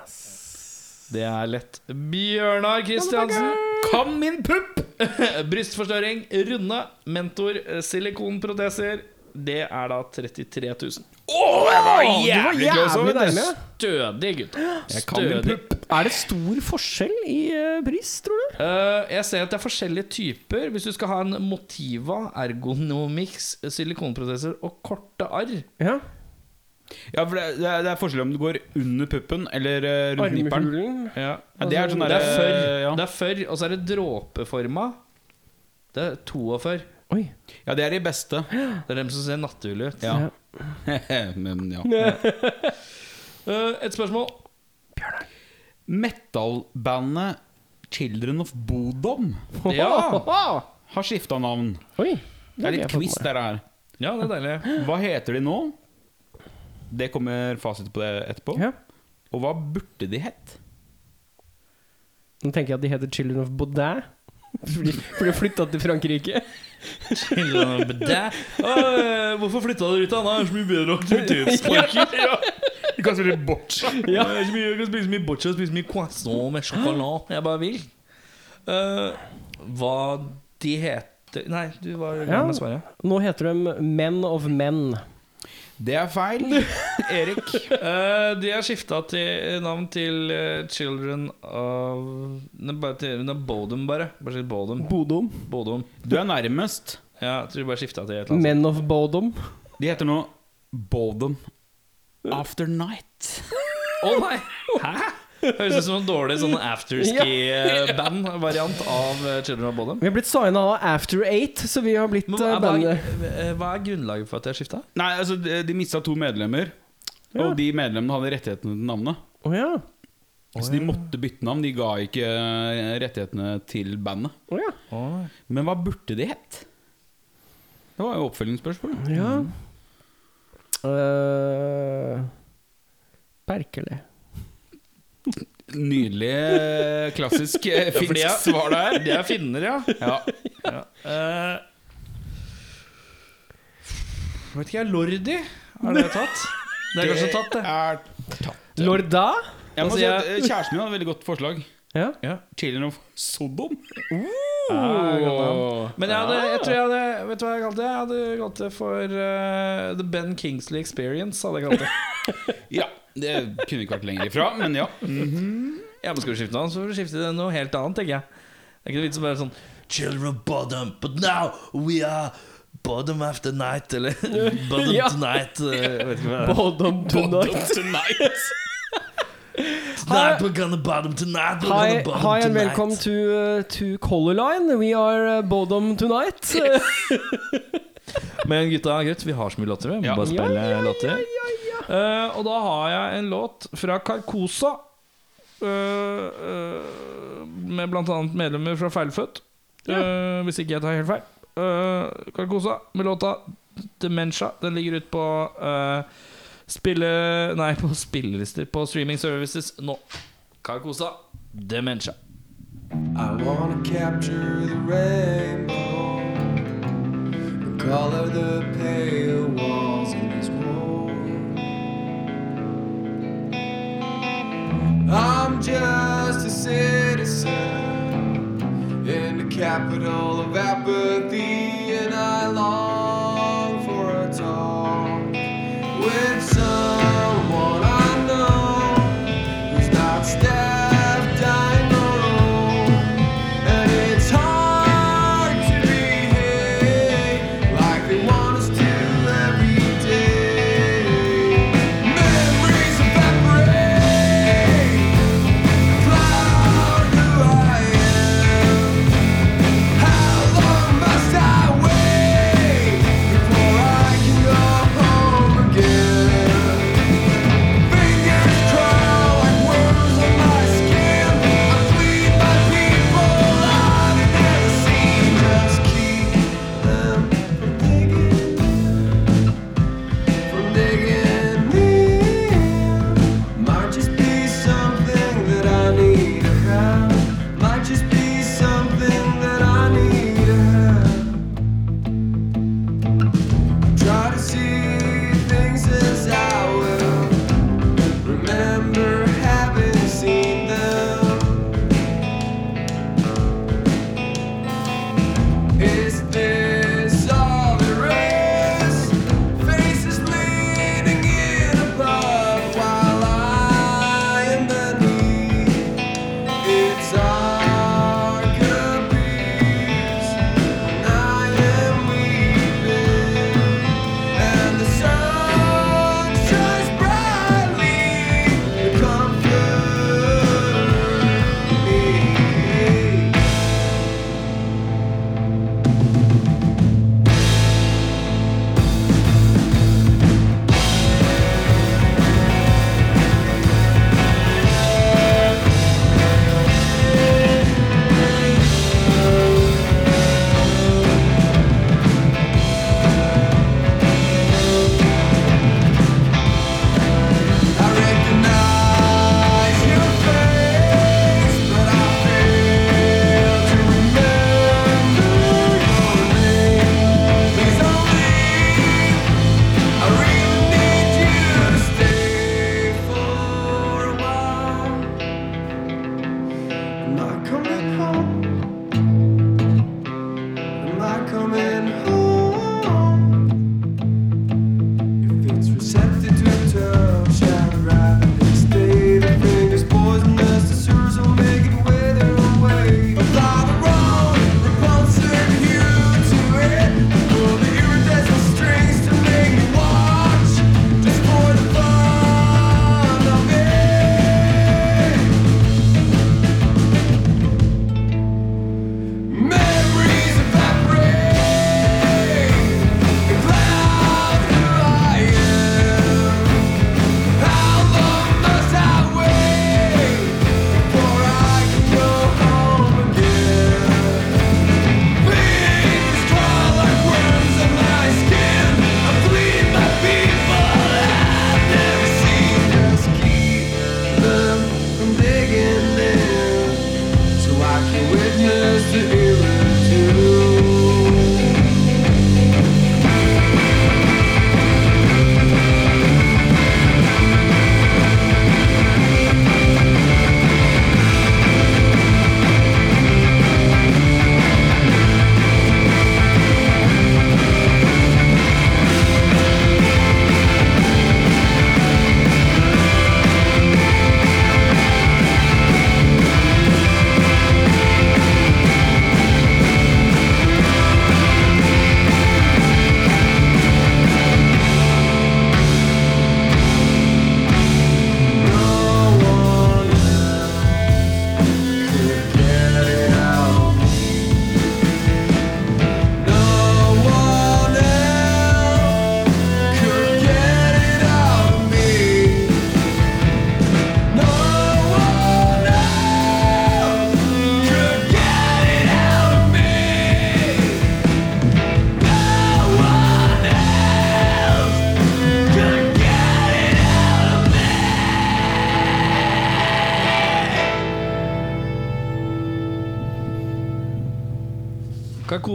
Speaker 2: Det er lett. Bjørnar Kristiansen.
Speaker 4: Kom min pupp!
Speaker 2: Brystforstørring, runde, mentor, eh, silikonproteser. Det er da 33 000.
Speaker 4: Oh, det var jævlig
Speaker 1: jævlig.
Speaker 2: Stødig, gutta. Stødig.
Speaker 1: Er det stor forskjell i pris, tror du?
Speaker 2: Uh, jeg ser at det er forskjellige typer. Hvis du skal ha en Motiva, Ergonomix, silikonproteser og korte arr
Speaker 1: Ja.
Speaker 4: Ja, for det, det, er, det er forskjell om du går under puppen eller eh, rundt nipperen.
Speaker 1: Armhulen.
Speaker 2: ja.
Speaker 4: Ja, det er sånn
Speaker 2: Det
Speaker 4: der,
Speaker 2: er førr,
Speaker 4: ja.
Speaker 2: det er og så er det dråpeforma. Det er 42.
Speaker 1: Oi.
Speaker 4: ja, det er de beste.
Speaker 2: Det er dem som ser natturlig ut.
Speaker 4: Ja. Men ja.
Speaker 2: Eh, et spørsmål.
Speaker 4: Metal-bandet Children of Bodom
Speaker 2: Ja,
Speaker 4: har skifta navn.
Speaker 1: Oi.
Speaker 4: Det er litt quiz,
Speaker 1: der.
Speaker 4: dette her.
Speaker 2: ja det er deilig.
Speaker 4: Hva heter de nå? Det kommer fasit på det etterpå.
Speaker 1: Ja.
Speaker 4: Og hva burde de hett?
Speaker 1: Nå tenker jeg at de heter Children of Baudin. Fordi de flytta til Frankrike.
Speaker 2: Children of Baudin? Ah, Hvorfor flytta dere ut? da? Det er så mye bedre aktivitetsparker. ja.
Speaker 4: De kan spille boccia.
Speaker 2: Ja. Jeg, så kan spise mye boccia og spise mye croissant med sjokolade. Jeg bare vil. Uh, hva de heter Nei, du var gang med svaret.
Speaker 1: Nå heter de Men of Men.
Speaker 4: Det er feil. Erik.
Speaker 2: uh, de har skifta navn til uh, Children of ne, bare til ne, Bodum, bare. Bare Bodum.
Speaker 1: Bodom.
Speaker 2: Bodum.
Speaker 4: Du er nærmest.
Speaker 2: Ja, jeg tror de bare skifta til et eller annet.
Speaker 1: Men of Bodum.
Speaker 4: De heter nå Bodum After Night.
Speaker 2: Å nei! Hæ? Høres ut som en dårlig sånn afterski-band-variant av eh, Children of Bodom.
Speaker 1: Vi har blitt signa av After Eight, så vi har blitt
Speaker 2: Men
Speaker 1: eh,
Speaker 2: hva,
Speaker 1: bandet.
Speaker 2: er- hva er grunnlaget for at de har skifta?
Speaker 4: Nei, altså, de, mista to medlemmer.
Speaker 1: Ja.
Speaker 4: Og de medlemmene hadde rettighetene til navnet.
Speaker 1: Oh, ja.
Speaker 4: Så de måtte bytte navn. De ga ikke eh, rettighetene til bandet.
Speaker 1: Oh, ja.
Speaker 4: Men hva burde de hett? Det var jo oppfølgingsspørsmål.
Speaker 1: ja. Eh, Berkele.
Speaker 4: Nydelig, eh, klassisk finsk ja, svar der.
Speaker 2: De er finner, ja.
Speaker 4: Ja.
Speaker 2: ja. Uh, vet ikke jeg, Lordi? Er det tatt? Det er kanskje tatt, det.
Speaker 4: er
Speaker 1: Lorda?
Speaker 4: Jeg må
Speaker 2: Altså,
Speaker 4: si at eh, Kjæresten min hadde veldig godt forslag.
Speaker 1: Ja.
Speaker 2: Ja.
Speaker 4: Children of Sodom.
Speaker 2: Men jeg, hadde, jeg tror jeg hadde Vet du hva jeg kalte det? Jeg hadde kalt det for uh, The Ben Kingsley Experience. Hadde jeg kalt det
Speaker 4: Ja, det kunne ikke vært lenger ifra, men ja.
Speaker 2: Ja, men Skal du skifte navn, så får du skifte til noe helt annet, tenker jeg. Det er ikke noe vits i bare sånn Children of Bottom, but now we are Bottom after night, eller Bottom
Speaker 1: Ja.
Speaker 2: tonight. Bottom det er.
Speaker 1: Tonight.
Speaker 4: Tonight.
Speaker 2: Tonight we're gonna bottom tonight. We're
Speaker 1: Hi,
Speaker 2: gonna bottom
Speaker 1: hi and
Speaker 2: tonight.
Speaker 1: welcome to, uh, to Color Line. We are uh, Bodom tonight.
Speaker 2: Men gutta, greit, vi har så mye låter. Vi må
Speaker 4: Ja.
Speaker 2: bare spille
Speaker 1: ja, ja,
Speaker 2: låter. Eh, og da har jeg en låt fra Carcosa. Uh, uh, med annet medlemmer fra Feilfødt. Eh, hvis ikke jeg tar helt feil. Uh, Carcosa med låta Dementia. Den ligger ute på eh, spille... Nei, på spillelister. På streaming services nå. Carcosa Dementia.
Speaker 5: I wanna capture the rainbow and color the pale walls in this room. I'm just a citizen in the capital of apathy, and I long for a talk with someone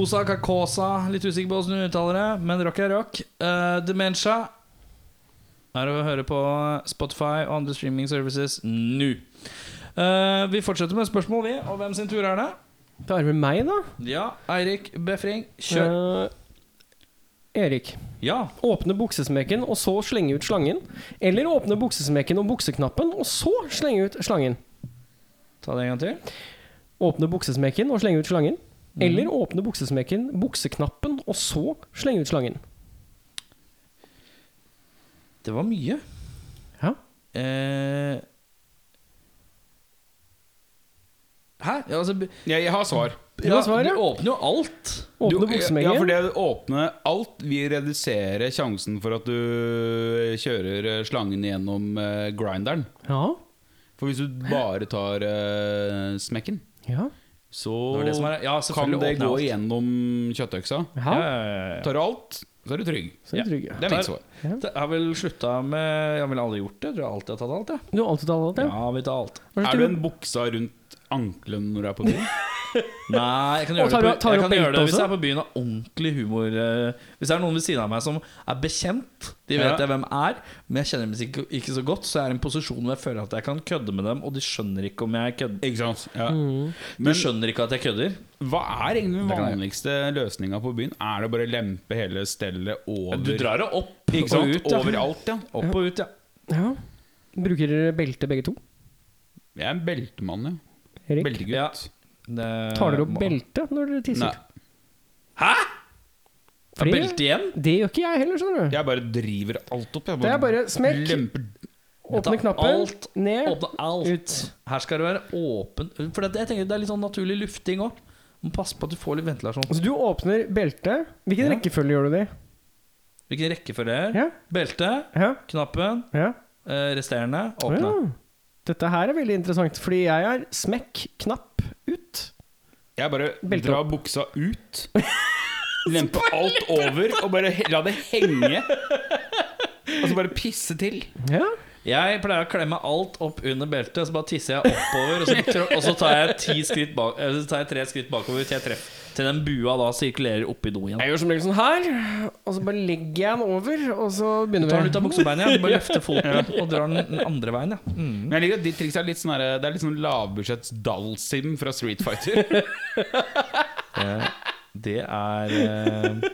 Speaker 2: Kakosa, Kakosa, litt usikker på hvordan du uttaler det, men rock er rock. Uh, Dementia er å høre på Spotify og andre streaming services nå. Uh, vi fortsetter med spørsmål, vi. Og hvem sin tur er det?
Speaker 1: Det er vel meg, da.
Speaker 2: Ja, Eirik Befring, kjør.
Speaker 1: Uh, Erik.
Speaker 2: Ja.
Speaker 1: Åpne buksesmekken og så slenge ut slangen. Eller åpne buksesmekken og bukseknappen og så slenge ut slangen.
Speaker 2: Ta det en gang til.
Speaker 1: Åpne buksesmekken og slenge ut slangen. Eller åpne buksesmekken, bukseknappen og så slenge ut slangen.
Speaker 2: Det var mye.
Speaker 1: Ja.
Speaker 2: Eh, Hæ? Ja, altså,
Speaker 4: Jeg, jeg har svar.
Speaker 1: Du har svar, ja.
Speaker 2: Du åpner jo alt.
Speaker 1: Åpne buksemekken.
Speaker 4: Ja, for det å åpne alt vil redusere sjansen for at du kjører eh, slangen gjennom eh, grinderen.
Speaker 1: Ja.
Speaker 4: For hvis du bare tar uh, smekken,
Speaker 1: Ja.
Speaker 4: Så
Speaker 2: det det er, ja,
Speaker 4: kan det gå
Speaker 2: alt.
Speaker 4: gjennom kjøttøksa.
Speaker 1: ja.
Speaker 2: Ja.
Speaker 4: Tar du alt, så er du trygg.
Speaker 1: Så er du trygg. ja.
Speaker 4: Det er mitt svar.
Speaker 2: Det har vel slutta med Jeg har vel aldri gjort det. Jeg tror jeg alltid har tatt alt. Ja.
Speaker 1: Du har alltid tatt alt, ja?
Speaker 2: Ja, vi tar alt.
Speaker 4: Er du en buksa rundt ankelen når du er på byen?
Speaker 2: Nei, jeg kan gjøre
Speaker 1: tar
Speaker 2: det, på,
Speaker 1: tar
Speaker 2: jeg kan gjøre det hvis jeg er på byen og ordentlig humor eh, Hvis det er noen ved siden av meg som er bekjent, de vet
Speaker 4: Ja.
Speaker 2: jeg hvem er, men jeg kjenner dem ikke, ikke så godt, så jeg er i en posisjon hvor jeg føler at jeg kan kødde med dem, og de skjønner ikke om jeg kødder.
Speaker 4: Ikke sant? Ja.
Speaker 1: Mm.
Speaker 2: Du skjønner ikke at jeg kødder.
Speaker 4: Hva er egentlig den vanligste løsninga på byen? Er det bare å lempe hele stellet over
Speaker 2: Du drar det opp
Speaker 4: Ikke sant?
Speaker 2: og ut. Ja.
Speaker 4: Overalt, ja.
Speaker 2: Opp og ut, ja.
Speaker 1: ja. Bruker dere belte begge to?
Speaker 4: Jeg er en beltemann, ja.
Speaker 1: Erik?
Speaker 4: Beltegutt.
Speaker 2: Ja. Det
Speaker 1: Tar dere opp beltet når dere tisser?
Speaker 4: Nei.
Speaker 2: Hæ?
Speaker 1: Fordi-
Speaker 2: belte igjen?
Speaker 1: Det gjør ikke jeg heller, skjønner du.
Speaker 4: Jeg bare driver alt opp. Jeg
Speaker 1: Det er bare smekk,
Speaker 4: lemper
Speaker 1: åpne knappen,
Speaker 2: alt,
Speaker 1: ned,
Speaker 2: Åpne alt.
Speaker 1: ut.
Speaker 2: Her skal det være åpen For det, jeg tenker det er litt sånn naturlig lufting òg. Må passe på at du får litt ventilasjon.
Speaker 1: Altså du åpner beltet. Hvilken
Speaker 2: Ja.
Speaker 1: rekkefølge gjør du det i?
Speaker 2: Hvilken rekkefølge
Speaker 1: Ja.
Speaker 2: Belte,
Speaker 1: Ja.
Speaker 2: knappen,
Speaker 1: ja.
Speaker 2: eh, resterende, åpne.
Speaker 1: ja. Dette her er veldig interessant, fordi jeg er smekk, knapp, ut.
Speaker 4: Jeg bare
Speaker 1: Belte
Speaker 4: drar
Speaker 1: opp.
Speaker 4: buksa ut, lemper alt over og bare la det henge. Og så bare pisse til.
Speaker 1: Ja.
Speaker 2: Jeg pleier å klemme alt opp under beltet, så bare tisser jeg oppover. Og så, og så tar jeg, ti skritt bak, eller så tar jeg tre skritt bakover til jeg treffer Til den bua da sirkulerer oppi do igjen.
Speaker 1: Jeg gjør som regel sånn her, og så bare legger jeg den over, og så
Speaker 2: begynner
Speaker 1: begynner
Speaker 2: tar den
Speaker 1: vi.
Speaker 2: ut av buksebeinet, ja. du bare løfter foten og drar den den andre veien. Ja. Mm.
Speaker 4: Men jeg liker at ditt triks er litt sånn Det er litt sånn lavbudsjetts Dalsim fra Street Fighter.
Speaker 2: det, Det er uh,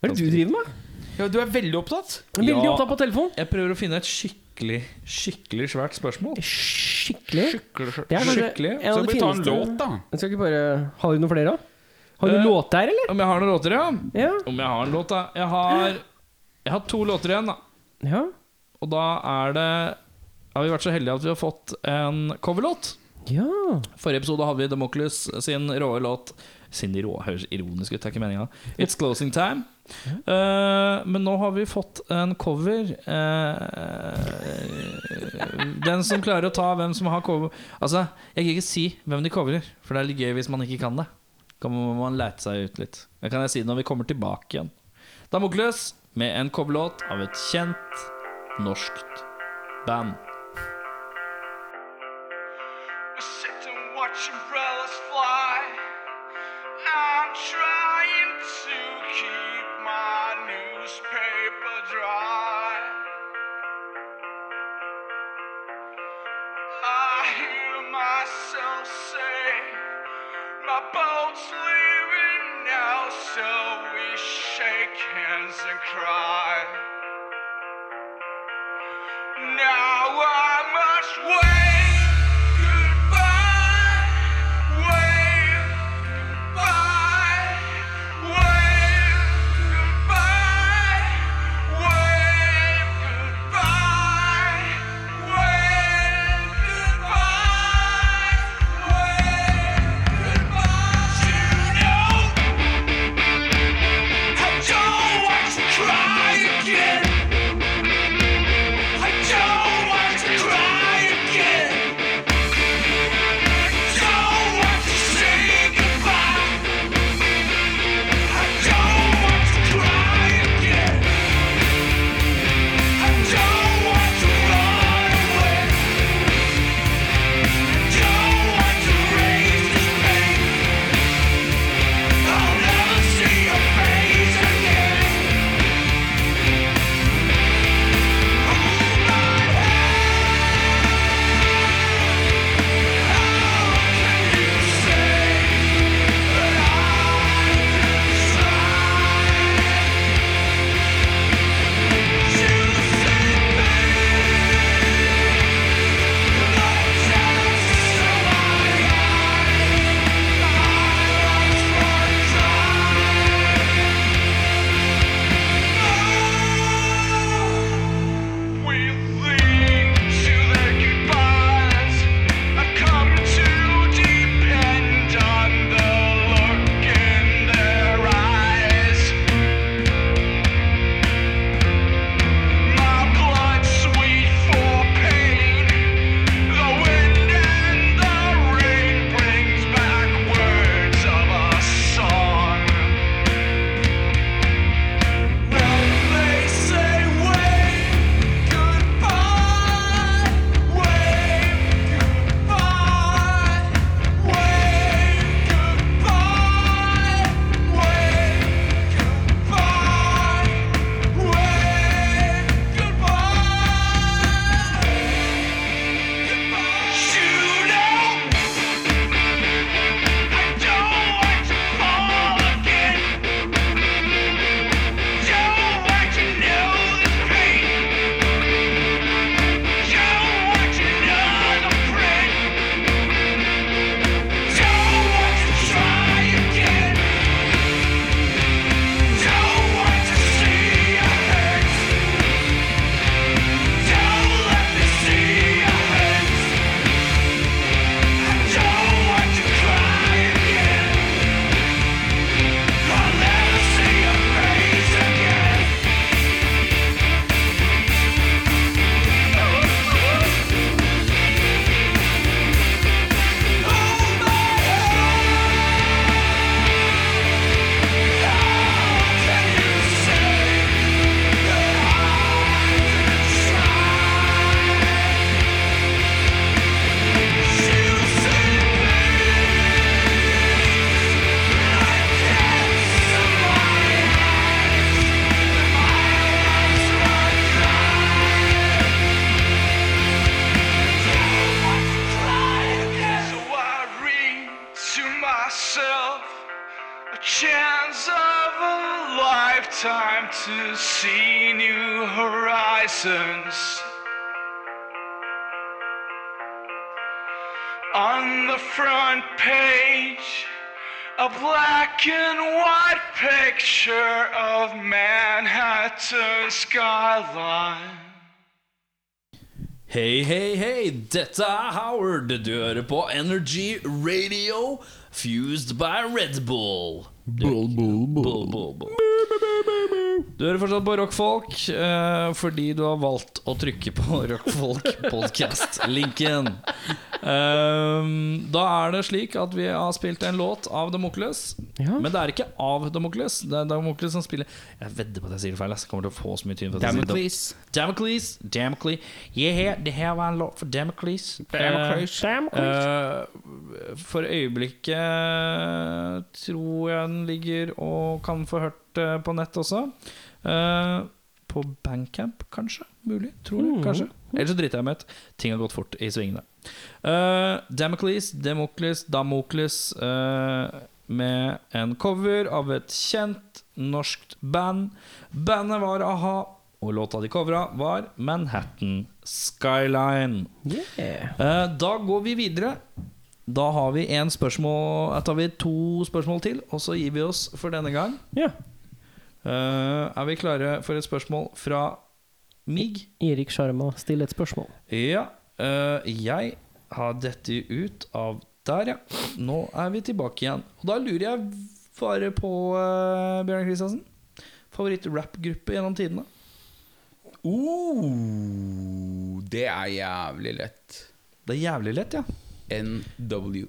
Speaker 1: Hva er det du driver med?
Speaker 4: Ja, du er veldig opptatt.
Speaker 1: Veldig
Speaker 2: Ja.
Speaker 1: opptatt på telefon.
Speaker 2: Jeg prøver å finne et skikkelig, skikkelig svært spørsmål.
Speaker 1: Skikkelig. Skikkelig, er
Speaker 2: Skikkelig.
Speaker 1: en
Speaker 4: Så vi ta en låt, da.
Speaker 1: Jeg skal ikke bare Har du noen flere, da? Har du
Speaker 2: Eh,
Speaker 1: låt der, eller?
Speaker 2: Om jeg har noen låter, ja?
Speaker 1: Ja.
Speaker 2: Om jeg har en låt, da? Jeg har, jeg har to låter igjen, da.
Speaker 1: ja.
Speaker 2: Og da er det Har vi vært så heldige at vi har fått en coverlåt.
Speaker 1: Ja.
Speaker 2: Forrige episode hadde vi Democles sin råe låt Sin rå høres ironisk ut, det er ikke meninga. It's Closing Time. Uh, men nå har vi fått en cover. Uh, den som klarer å ta hvem som har cover Altså, jeg kan ikke si hvem de coverer, for det er litt gøy hvis man ikke kan det. Da må man lete seg ut litt. Det kan jeg si når vi kommer tilbake igjen. Damokles med en coverlåt av et kjent norskt band.
Speaker 3: Boat's leaving now, so we shake hands and cry. Now I
Speaker 2: Dette er Howard. Du hører på Energy Radio, fused by Red Bull. Bull, bull, bull. bull, bull. Du hører fortsatt på Rockfolk uh, fordi du har valgt å trykke på Rockfolk podcast-linken. Ehm, da er det slik at vi har spilt en låt av Damokles.
Speaker 1: Ja.
Speaker 2: Men det er ikke av Damokles. Det er Damokles som spiller Jeg vedder på at jeg sier det feil. Jeg kommer til å få så mye tyn for.
Speaker 4: Damocles.
Speaker 2: Damocles, Damocles yeah, Det her var en låt for Damocles.
Speaker 4: Damocles.
Speaker 2: Eh, eh, for øyeblikket tror jeg den ligger og kan få hørt eh, på nett også. Eh, på Bandcamp, kanskje? Mulig? Tror du kanskje. Ellers så driter jeg meg ut. Ting har gått fort i svingene. Uh, Damocles, Demokles, Damokles eh, med en cover av et kjent norsk band. Bandet var a-ha, og låta de covra, var Manhattan Skyline.
Speaker 1: Yeah.
Speaker 2: Eh, da går vi videre. Da har vi en spørsmål Da tar vi to spørsmål til, og så gir vi oss for denne gang.
Speaker 1: Ja.
Speaker 2: Eh, er vi klare for et spørsmål fra Mig?
Speaker 1: Erik Sjarma, still et spørsmål.
Speaker 2: Ja. eh, jeg har dette ut av Der, ja. Nå er vi tilbake igjen. Og da lurer jeg bare på, uh, Bjørn Kristiansen. Favoritt-rappgruppe gjennom tidene?
Speaker 4: Uh, det er jævlig lett.
Speaker 2: Det er jævlig lett, ja.
Speaker 4: NWA.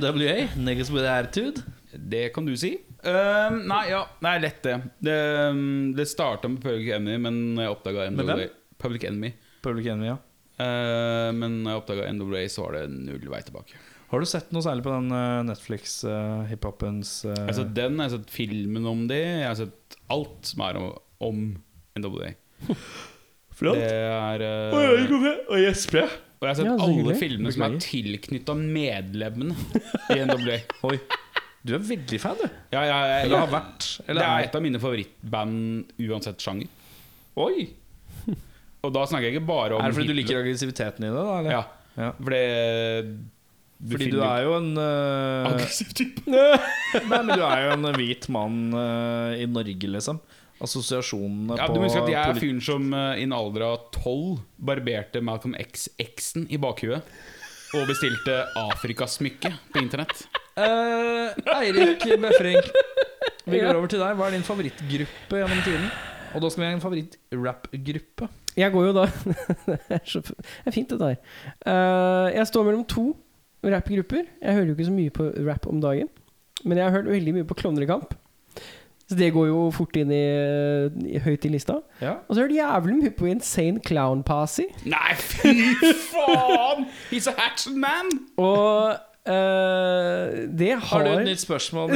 Speaker 2: NWA, Niggas With Attitude.
Speaker 4: Det kan du si. Ehm, nei, ja, det er lett, det. Det, um, det starta med Public Enemy, men når jeg oppdaga NWA? Public Enemy.
Speaker 2: Public Enemy, ja.
Speaker 4: uh, men når jeg oppdaga NWA, så var det null vei tilbake.
Speaker 2: Har du sett noe særlig på den uh, Netflix uh, hiphopens uh,
Speaker 4: Jeg har sett den, jeg har sett filmen om det, jeg har sett alt som er om, om NWA.
Speaker 2: Flott.
Speaker 4: Det er Oi,
Speaker 2: Og gjesper jeg.
Speaker 4: Og jeg har sett
Speaker 1: Ja,
Speaker 4: alle
Speaker 1: hyggelig.
Speaker 4: filmene som er tilknytta medlemmene i NWA.
Speaker 2: Oi. Du er veldig fan, du.
Speaker 4: Ja, ja, ja,
Speaker 2: Eller har vært.
Speaker 4: Det
Speaker 2: Eller
Speaker 4: er
Speaker 2: er
Speaker 4: et av mine favorittband uansett sjanger.
Speaker 2: Oi!
Speaker 4: Og da snakker jeg ikke bare om
Speaker 2: Er det fordi du liker aggressiviteten i det? da? Eller?
Speaker 4: Ja.
Speaker 2: Ja.
Speaker 4: For det
Speaker 2: Fordi du er jo en uh,
Speaker 4: aggressiv type.
Speaker 2: Nei, men du er jo en hvit mann uh, i Norge, liksom. Assosiasjonene
Speaker 4: Ja,
Speaker 2: på
Speaker 4: du må huske at jeg er fyren som uh, i en alder av tolv barberte Malcolm X-X-en i bakhuet. Og bestilte Afrikasmykke på internett.
Speaker 2: Eh, Eirik Befring, vi går over til deg. Hva er din favorittgruppe gjennom tiden? Og da skal vi ha en favoritt-rap-gruppe.
Speaker 1: Jeg går jo da Det er så det er fint, det der. Uh, jeg står mellom to rappgrupper. Jeg hører jo ikke så mye på rap om dagen. Men jeg har hørt veldig mye på Klovnekamp. Så det går jo fort inn i, i høyt i lista.
Speaker 2: Ja.
Speaker 1: Og så hører jeg jævlig mye på Insane Clown Passy.
Speaker 4: Nei, fy faen! He's a hatchet man!
Speaker 1: Og eh, det
Speaker 2: Har
Speaker 1: har
Speaker 2: du et nytt spørsmål?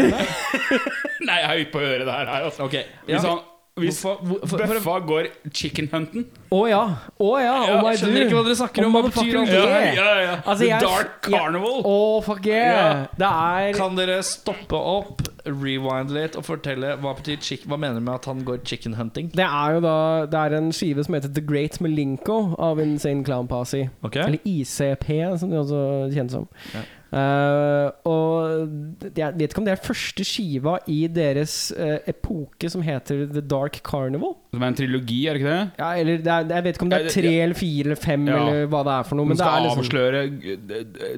Speaker 4: Nei, jeg er ute på å høre det her. Altså.
Speaker 2: Ok,
Speaker 4: Hvis,
Speaker 2: ja.
Speaker 4: han, hvis
Speaker 2: for- for-
Speaker 4: Bøffa går chicken hunten
Speaker 1: Å ja! Å ja! Oh my
Speaker 2: skjønner
Speaker 1: du.
Speaker 2: ikke hva dere snakker om. Hva betyr det?
Speaker 1: yeah.
Speaker 4: ja, ja.
Speaker 1: Altså, jeg-
Speaker 4: Dark Carnival.
Speaker 1: Å, fuck yeah! Det er
Speaker 2: Kan dere stoppe opp, rewind litt og fortelle hva betyr chick Hva mener du med at han går chicken hunting?
Speaker 1: Det er jo da Det er en skive som heter The Great Malinko av Insane Clown Posse.
Speaker 2: Okay.
Speaker 1: Eller ICP, som de også kjennes som.
Speaker 2: Ja.
Speaker 1: Eh, og jeg vet ikke om det er første skiva i deres uh, epoke som heter The Dark Carnival.
Speaker 4: Som er en trilogi, er det ikke det?
Speaker 1: Ja, eller det er, Jeg vet ikke om det er tre
Speaker 4: ja.
Speaker 1: eller fire eller fem,
Speaker 4: Ja.
Speaker 1: eller hva det er for noe.
Speaker 4: Man
Speaker 1: Men det
Speaker 4: skal
Speaker 1: liksom
Speaker 4: avsløre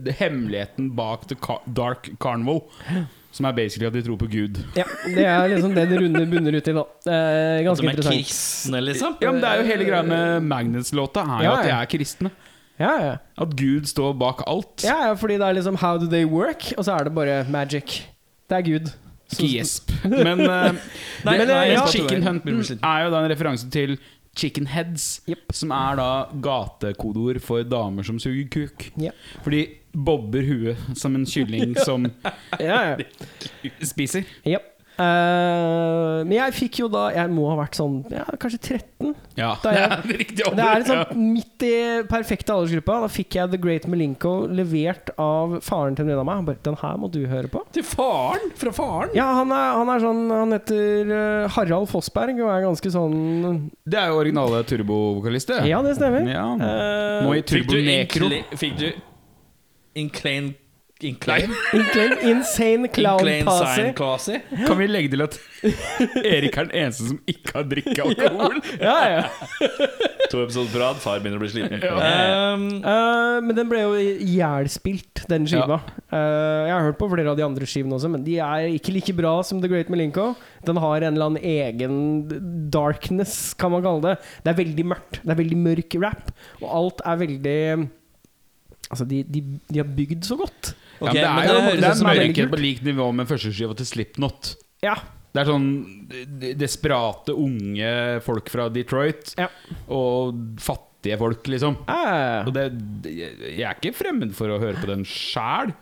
Speaker 4: d- hemmeligheten bak The Car Dark Carnival. Som er basically at de tror på Gud.
Speaker 1: Ja, det er liksom det det runde bunner ut i, da. Eh, ganske
Speaker 2: Som er
Speaker 1: interessant.
Speaker 2: kristne, liksom?
Speaker 4: Ja, men Det er jo hele greia med Magnets-låta, er jo
Speaker 1: Ja,
Speaker 4: at de er kristne.
Speaker 1: Ja, ja.
Speaker 4: At Gud står bak alt.
Speaker 1: ja, ja, fordi det er liksom How do they work? Og så er det bare magic. Det er Gud. Så-
Speaker 4: Ikke gjesp. Men, uh,
Speaker 2: Nei,
Speaker 4: men
Speaker 2: nei, ja,
Speaker 4: Chicken
Speaker 2: Hunt
Speaker 4: Hunten er jo da en referanse til Chicken Heads,
Speaker 1: yep.
Speaker 4: som er da gatekodeord for damer som suger kuk. Yep. Fordi bobber huet som en kylling som
Speaker 1: Ja, ja.
Speaker 4: spiser.
Speaker 1: Jep. Eh, men jeg fikk jo da Jeg må ha vært sånn ja, kanskje 13.
Speaker 4: Ja,
Speaker 1: Da
Speaker 4: det
Speaker 1: er-
Speaker 4: er riktig
Speaker 1: Det er liksom midt i perfekte aldersgruppa. Da fikk jeg The Great Malinko levert av faren til en venn av meg. Han bare 'Den her må du høre på'.
Speaker 2: Til faren? Fra faren?
Speaker 1: Ja, han er, han er sånn Han heter eh, Harald Fossberg og er ganske sånn
Speaker 4: Det er jo originale turbovokalist, det.
Speaker 1: Ja, det stemmer.
Speaker 4: Ja.
Speaker 1: Uh,
Speaker 4: Nå i
Speaker 2: Fikk du,
Speaker 4: Turbo Necro.
Speaker 2: fikk du Incline Incline,
Speaker 1: insane clown
Speaker 2: Incline
Speaker 1: posse.
Speaker 4: Kan vi legge til at Erik er den eneste som ikke har drikket alkohol?
Speaker 1: Ja, ja.
Speaker 2: To episoder på rad, far begynner å bli sliten.
Speaker 4: Ja.
Speaker 2: Um,
Speaker 1: uh, men den ble jo ihjelspilt, den skiva. Uh, jeg har hørt på flere av de andre skivene også, men de er ikke like bra som The Great Malinko. Den har en eller annen egen darkness, kan man kalle det. Det er veldig mørkt. Det er veldig mørk rap, og alt er veldig Altså, de, de, de har bygd så godt.
Speaker 2: Ok,
Speaker 4: ja, men det
Speaker 2: men
Speaker 4: er jo
Speaker 2: det
Speaker 4: det er
Speaker 1: som
Speaker 4: på lik nivå med førsteskiva til Slipknot.
Speaker 1: Ja.
Speaker 4: Det er sånn desperate unge folk fra Detroit
Speaker 1: Ja.
Speaker 4: og fattige folk, liksom.
Speaker 1: Eh,
Speaker 4: Og det, jeg er ikke fremmed for å høre på den sjæl.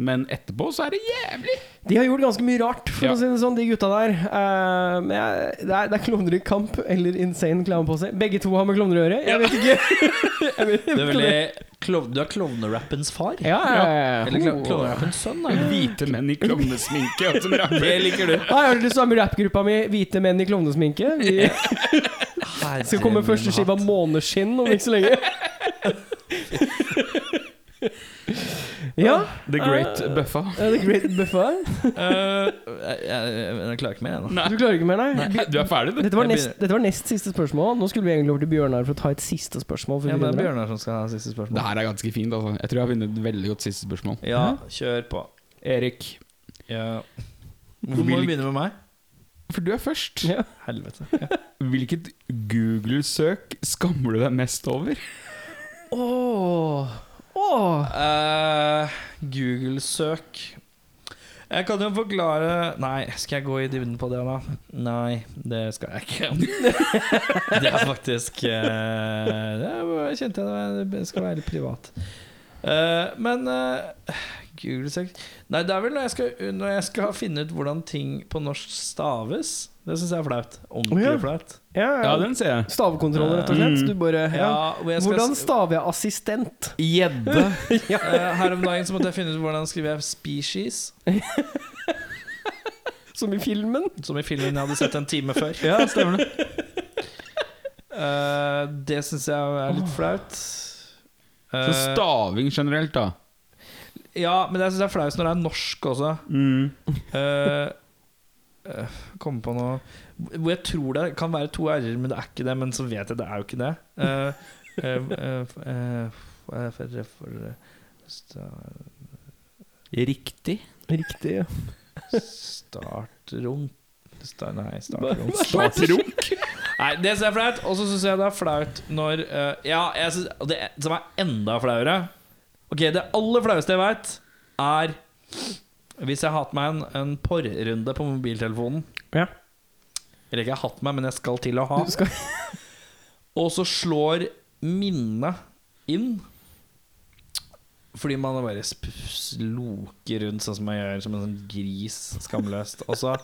Speaker 4: Men etterpå så er det jævlig.
Speaker 1: de har gjort ganske mye rart, for
Speaker 4: Ja.
Speaker 1: å si det sånn, de gutta der. Uh, men jeg, det, er, det er klovner i kamp eller insane clown på seg. Begge to har med klovner å gjøre. Jeg vet ikke. jeg vet,
Speaker 2: Du er veldig klov, Du er klovnerappens far?
Speaker 1: Ja, ja, ja.
Speaker 2: Eller klo, klovnerappens sønn? Da.
Speaker 4: Hvite menn i klovnesminke som rapper.
Speaker 2: Det liker du.
Speaker 1: Nei, har du lyst til å være med i rappgruppa mi Hvite menn i klovnesminke? Vi skal komme med første skive av Måneskinn om ikke så lenge. Ja.
Speaker 4: The Great Buffa.
Speaker 1: uh, The Great Buffa.
Speaker 2: uh, jeg, jeg, jeg klarer ikke mer, jeg nå.
Speaker 1: Du klarer ikke mer, nei?
Speaker 4: Du er ferdig, du.
Speaker 1: Dette var, nest, dette var nest siste spørsmål. Nå skulle vi egentlig over til Bjørnar for å ta et siste spørsmål.
Speaker 2: Ja, men det er. Bjørnar som skal ha siste
Speaker 4: Det
Speaker 2: spørsmål.
Speaker 4: her er ganske fint. Altså. Jeg tror jeg har vunnet et veldig godt siste spørsmål.
Speaker 2: Ja, kjør på.
Speaker 4: Erik,
Speaker 2: Ja. Hvorfor må du begynne med meg?
Speaker 4: for du er først.
Speaker 1: Ja.
Speaker 2: Helvete.
Speaker 4: Hvilket Google-søk skammer du deg mest over?
Speaker 1: Åh. Åh.
Speaker 2: Uh, Google-søk Jeg kan jo forklare Nei, skal jeg gå i dybden på det, da? Nei, det skal jeg ikke. det er faktisk uh, Det er- kjente jeg det skal være litt privat. Uh, men uh, Google-søk Nei, det er vel når jeg, skal, når jeg skal finne ut hvordan ting på norsk staves. Det syns jeg er flaut. Ordentlig
Speaker 1: oh, ja.
Speaker 2: flaut.
Speaker 1: Ja,
Speaker 4: Ja,
Speaker 1: ja.
Speaker 4: den ser jeg.
Speaker 1: Stavekontroll, rett og slett. Du bare, ja.
Speaker 2: Ja, jeg skal
Speaker 1: Hvordan staver jeg assistent?
Speaker 4: Gjedde.
Speaker 2: ja. her om dagen så måtte jeg finne ut hvordan skriver jeg 'species'.
Speaker 1: Som i filmen?
Speaker 2: Som i filmen jeg hadde sett en time før.
Speaker 4: Ja, stemmer det.
Speaker 2: uh, det syns jeg er litt flaut.
Speaker 4: Så
Speaker 2: Eh,
Speaker 4: staving generelt, da.
Speaker 2: ja, men jeg syns det er flaut når det er norsk også.
Speaker 4: Mm.
Speaker 2: Uh, Komme på noe Hvor jeg tror det kan være to r-er, men det er ikke det. Men så vet jeg det er jo ikke det. Eh, eh, eh, eh,
Speaker 4: Riktig.
Speaker 1: Riktig. ja.
Speaker 2: Startrunk Sta- Nei, startrunk.
Speaker 4: Startrunk.
Speaker 2: Nei, det synes jeg er flaut. Og så syns jeg det er flaut når uh, Ja, jeg synes, det som er enda flauere Ok, det aller flaueste jeg veit, er hvis jeg har hatt meg en, en porrrunde på mobiltelefonen.
Speaker 1: Ja.
Speaker 2: Eller ikke jeg har hatt meg, men jeg skal til å ha.
Speaker 1: Du skal
Speaker 2: Og så slår minnet inn. Fordi man bare loker rundt sånn som man gjør, som en sånn gris skamløst. Og så,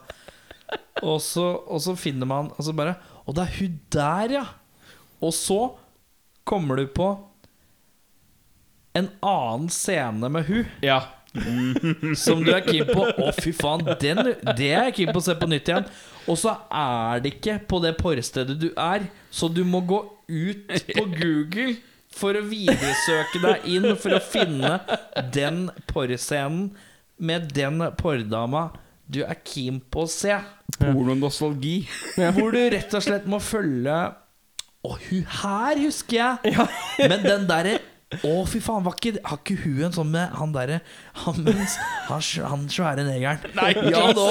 Speaker 2: og så, og så finner man Og så bare Å, det er hun der, ja! Og så kommer du på en annen scene med hun
Speaker 4: Ja.
Speaker 2: som du er keen på. Å, fy faen, den, det er jeg keen på å se på nytt igjen. Og så er det ikke på det porrestedet du er, så du må gå ut på Google for å videresøke deg inn for å finne den porrscenen med den porrdama du er keen på å se.
Speaker 4: Pornonostalgi.
Speaker 2: Hvor du rett og slett må følge Å, hun her husker jeg! Men den derre å, fy faen, var ikke, har ikke hun en sånn med han derre Han, han, han svære negeren? Nei, ja, nå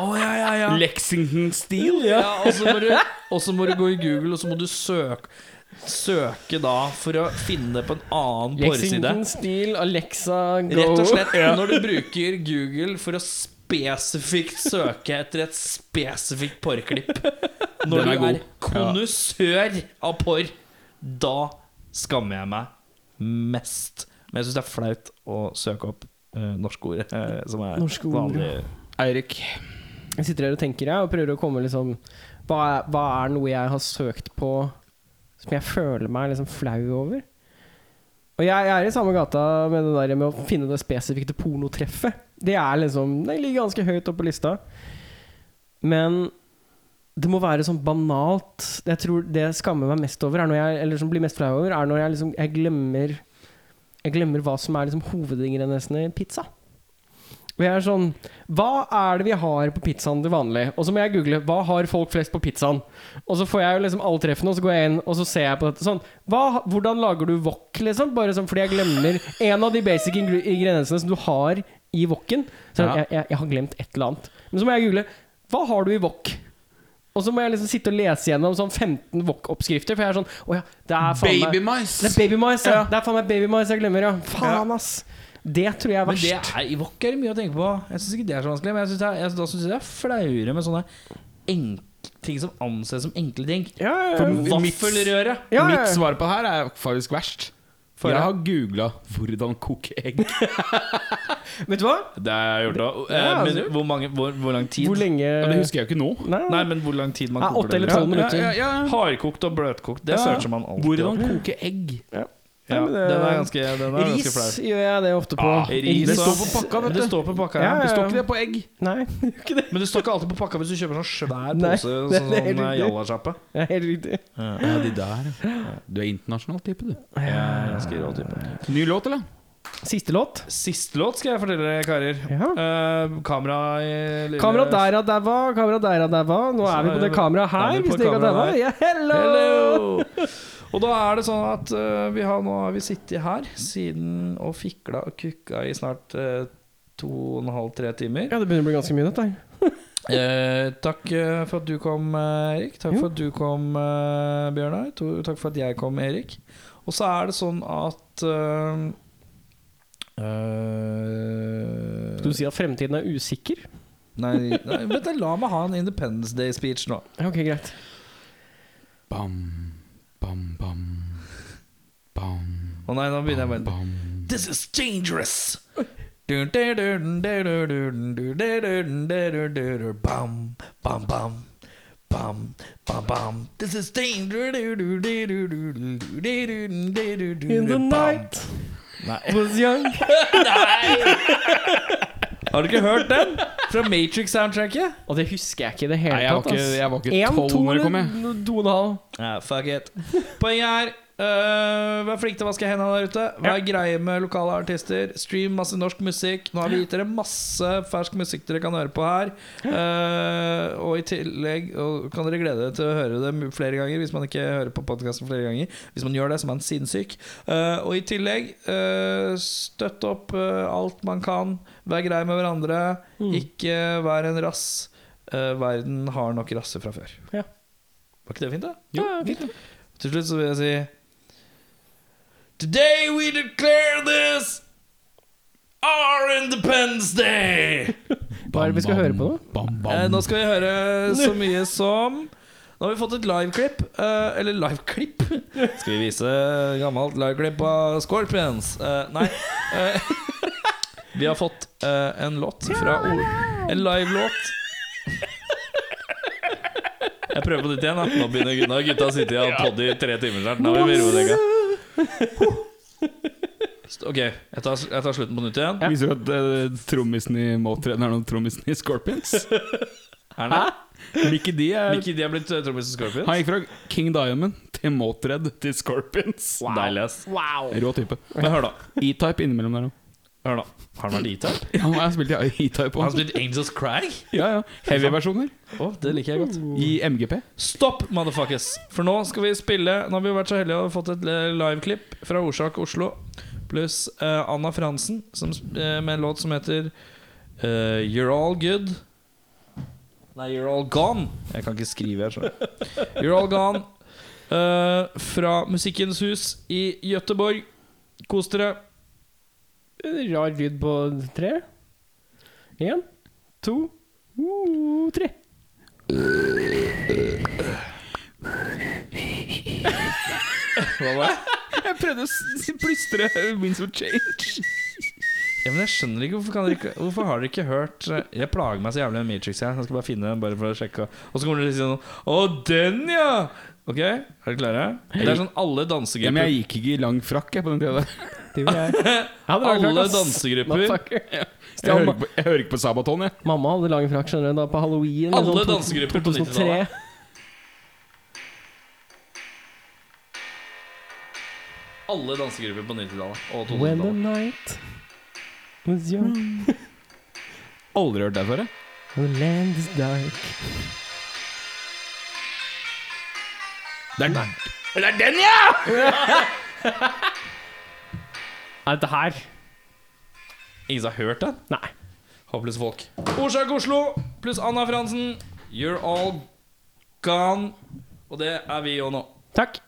Speaker 2: Å, ja, ja, ja.
Speaker 4: Lexington-stil.
Speaker 2: ja og, så må du, og så må du gå i Google, og så må du søke Søke da for å finne på en annen porrside.
Speaker 1: Lexington-stil, Alexa, Go.
Speaker 2: Rett og slett når du bruker Google for å spesifikt søke etter et spesifikt porrklipp. Når
Speaker 4: er
Speaker 2: du er konnoissør av porr, da skammer jeg meg mest. Men jeg syns det er flaut å søke opp uh, norske ord, eh, som er
Speaker 1: Norske ord,
Speaker 2: vanlig.
Speaker 4: Eirik.
Speaker 1: Jeg sitter her og tenker jeg, og prøver å komme liksom hva er, hva er noe jeg har søkt på som jeg føler meg liksom flau over? Og jeg, jeg er i samme gata med det der med å finne det spesifikke pornotreffet. Det er liksom Det ligger ganske høyt oppe på lista. Men det må være sånn banalt. Jeg tror det jeg skammer meg mest over, er jeg, eller som blir mest flau over, er når jeg liksom Jeg glemmer Jeg glemmer hva som er liksom hovedingrediensene i pizza. Og jeg er sånn Hva er det vi har på pizzaen til vanlig? Og så må jeg google hva har folk flest på pizzaen. Og så får jeg jo liksom alle treffene, og så går jeg inn og så ser jeg på dette sånn hva, Hvordan lager du wok, liksom? Bare sånn fordi jeg glemmer en av de basic ingre- ingrediensene som du har i woken. Så
Speaker 4: Ja.
Speaker 1: jeg, jeg, jeg har glemt et eller annet. Men så må jeg google hva har du i wok? Og så må jeg liksom sitte og lese gjennom sånn 15 wok-oppskrifter, for jeg er sånn Å ja, det er faen meg
Speaker 4: Babymais!
Speaker 1: Det er babymais, ja.
Speaker 4: Ja.
Speaker 1: Det er faen meg babymais jeg glemmer, ja. Faen, ass. Det tror jeg er verst.
Speaker 2: Men det er, i wok er det mye å tenke på. Jeg syns ikke det er så vanskelig. Men jeg synes det er, jeg, da syns jeg det er flauere med sånne enkle ting som anses som enkle ting.
Speaker 1: Ja, ja, ja.
Speaker 2: Vaffelrøre.
Speaker 1: Ja, ja,
Speaker 4: Mitt svar på det her er faktisk verst.
Speaker 2: For
Speaker 4: jeg har googla 'hvordan koke egg'.
Speaker 1: Vet du hva?
Speaker 2: Det har jeg gjort òg. Men
Speaker 1: altså.
Speaker 2: hvor, mange, hvor, hvor lang tid?
Speaker 1: Hvor lenge
Speaker 4: Ja, det husker jeg jo ikke nå.
Speaker 1: Nei,
Speaker 2: Nei, men hvor lang tid man
Speaker 1: Ja,
Speaker 2: koker
Speaker 1: åtte eller
Speaker 2: det?
Speaker 1: tolv minutter.
Speaker 4: Ja, ja, ja.
Speaker 2: Hardkokt og bløtkokt, det
Speaker 4: Ja.
Speaker 2: søker man alltid.
Speaker 4: Hvordan koke egg.
Speaker 2: Ja,
Speaker 1: men det-
Speaker 2: den er ganske, den er
Speaker 1: Ris
Speaker 2: ganske
Speaker 1: gjør jeg det ofte på.
Speaker 4: Ah,
Speaker 2: Ris
Speaker 4: Det står på pakka, vet
Speaker 2: Det står på pakka,
Speaker 1: Ja,
Speaker 2: ja.
Speaker 1: ja.
Speaker 4: Det står ikke det på egg.
Speaker 1: Nei, ikke det.
Speaker 2: Men det står ikke alltid på pakka hvis du kjøper sånn svær
Speaker 1: Nei,
Speaker 2: pose.
Speaker 1: det-
Speaker 2: Sånn
Speaker 1: det er
Speaker 2: sånn
Speaker 1: jallasjappe.
Speaker 2: eh, jalla-sjappe.
Speaker 1: Helt riktig.
Speaker 4: Ja, de der. Du er internasjonal type, du.
Speaker 2: Er ganske rå type.
Speaker 4: Ny låt, eller?
Speaker 1: Siste låt.
Speaker 2: Siste låt skal jeg fortelle dere, karer.
Speaker 1: Ja.
Speaker 2: Uh, kamera i lille
Speaker 1: Kamera der er daua, kamera der er daua. Nå er vi på det kameraet
Speaker 2: er
Speaker 1: her, hvis det ikke er daua. Hello!
Speaker 2: Hello! Og da er det sånn at uh, vi har, nå har vi sittet her siden og fikla og kukka i snart uh, to og en halv, tre timer.
Speaker 1: Ja, det begynner å bli ganske mye, dette her.
Speaker 2: Eh, takk eh, for at du kom, Erik. Takk
Speaker 1: Jo.
Speaker 2: for at du kom, eh, Bjørnar. Takk for at jeg kom, Erik. Og så er det sånn at eh,
Speaker 1: Skal du si at fremtiden er usikker?
Speaker 2: Nei, nei vent, la meg ha en Independence Day-speech nå.
Speaker 1: Ok, greit.
Speaker 4: Bam, bam, bam. Bam,
Speaker 2: Å nei, nå begynner jeg bare
Speaker 4: bam.
Speaker 2: This is dangerous! Bam, bam, bam. Bam, bam, bam. This is dangerous.
Speaker 1: In the night was young.
Speaker 2: Har du ikke hørt den? Fra Matrix-soundtracket?
Speaker 1: Og det husker jeg ikke i det hele
Speaker 4: Nei, jeg var
Speaker 1: tatt.
Speaker 4: ikke,
Speaker 1: ass.
Speaker 4: jeg var ikke
Speaker 1: En,
Speaker 4: tolv
Speaker 1: to
Speaker 4: når det kom, jeg.
Speaker 1: eller to og en halv.
Speaker 2: Ja, fuck it. Poenget er øh, Vær flink til å vaske hendene der ute. Vær greie med lokale artister. Stream masse norsk musikk. Nå har vi gitt dere masse fersk musikk dere kan høre på her. Eh, og i tillegg og kan dere glede dere til å høre det flere ganger hvis man ikke hører på podkasten flere ganger. Hvis man gjør det, så er man sinnssyk. Eh, og i tillegg, uh, støtt opp eh, alt man kan. Vær grei med hverandre. Ikke vær en rass. Uh, verden har nok rasser fra før.
Speaker 1: Ja.
Speaker 2: Var ikke det fint, da?
Speaker 1: Ja, fint.
Speaker 2: Til slutt så vil jeg si Today we declare this our Independence Day!
Speaker 1: Hva er det vi skal høre på nå?
Speaker 4: Bam,
Speaker 2: Eh, nå skal vi høre så mye som Nå har vi fått et liveklipp. Eh, eller liveklipp? Skal vi vise gammelt liveklipp av Scorpions? Eh, nei. Eh, vi har fått eh, en låt fra Ol... En livelåt. Jeg prøver på nytt igjen. da Nå begynner Gunnar gutta å sitte i en pod i tre timer snart. Nå vil vi roe dere. Ok, jeg tar, jeg tar slutten på nytt igjen.
Speaker 4: Viser du at uh, trommisen i Motörhead er noen trommisen i Scorpions?
Speaker 2: Er det?
Speaker 4: Mickey D er
Speaker 2: Mickey D er blitt uh, trommis i Scorpions.
Speaker 4: Han gikk fra King Diamond til Motred til Scorpions.
Speaker 2: Deilig, ass.
Speaker 4: Rå type.
Speaker 2: Men hør, da.
Speaker 4: E-Type innimellom der òg.
Speaker 2: Hør da Har han vært E-Type?
Speaker 4: Ja, han har spilt i E-Type
Speaker 2: Har han
Speaker 4: òg.
Speaker 2: spilt Angels Cry?
Speaker 4: Ja, ja. Heavy-versjoner
Speaker 2: Å, det liker jeg godt.
Speaker 4: i MGP.
Speaker 2: Stopp, motherfuckers! For nå skal vi spille Nå har vi vært så heldige og fått et eh, liveklipp fra Orsak Oslo. Pluss eh, Anna Fransen som, sp- eh, med en låt som heter eh, You're All Good. Nei, You're All Gone. Jeg kan ikke skrive her, skjønner du. You're All Gone. eh, fra Musikkens Hus i Gøteborg. Kos dere.
Speaker 1: Rar lyd på tre. Én, to, uh, tre.
Speaker 2: Hva var det?
Speaker 4: Jeg prøvde å plystre Winds of Change.
Speaker 2: Ja, men jeg skjønner ikke Hvorfor, kan dere ikke, hvorfor har dere ikke hørt eh, Jeg plager meg så jævlig med Matrix. Jeg, jeg skal bare finne den bare for å sjekke. Og så kommer dere til å si sånn Å, den, ja! Ok, er dere klare? Det er sånn alle
Speaker 4: Ja, men jeg gikk ikke i lang frakk jeg, på den tida. der.
Speaker 1: Det jeg. Jeg hadde lang
Speaker 2: Alle
Speaker 1: klart, ass.
Speaker 2: dansegrupper.
Speaker 1: Motherfucker.
Speaker 4: Jeg hører ikke på, jeg hører ikke på Sabaton, jeg.
Speaker 1: Mamma hadde lang frakk skjønner du, da på halloween. i
Speaker 2: Alle
Speaker 1: sånn to-
Speaker 2: dansegrupper på
Speaker 1: 2003.
Speaker 2: Alle dansegrupper på 90-tallet og
Speaker 1: When the
Speaker 2: 2000-tallet.
Speaker 1: night was young
Speaker 4: Aldri hørt det før. jeg.
Speaker 1: and the land is dark.
Speaker 4: Det det er den, ja!
Speaker 1: Nei, dette her
Speaker 2: Ingen som har hørt den?
Speaker 1: Nei.
Speaker 2: Håpløse folk. Orsak Oslo pluss Anna Fransen. You're all gone. Og det er vi òg nå.
Speaker 1: Takk.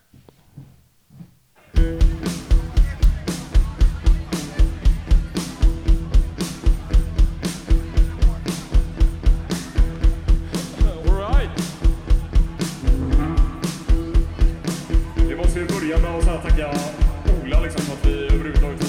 Speaker 6: Vi måste ju börja med att så här tacka Ola liksom At att vi överhuvudtaget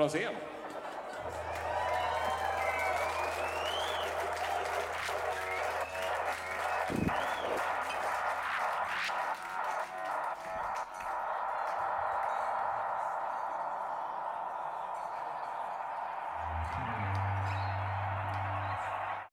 Speaker 6: Franzén.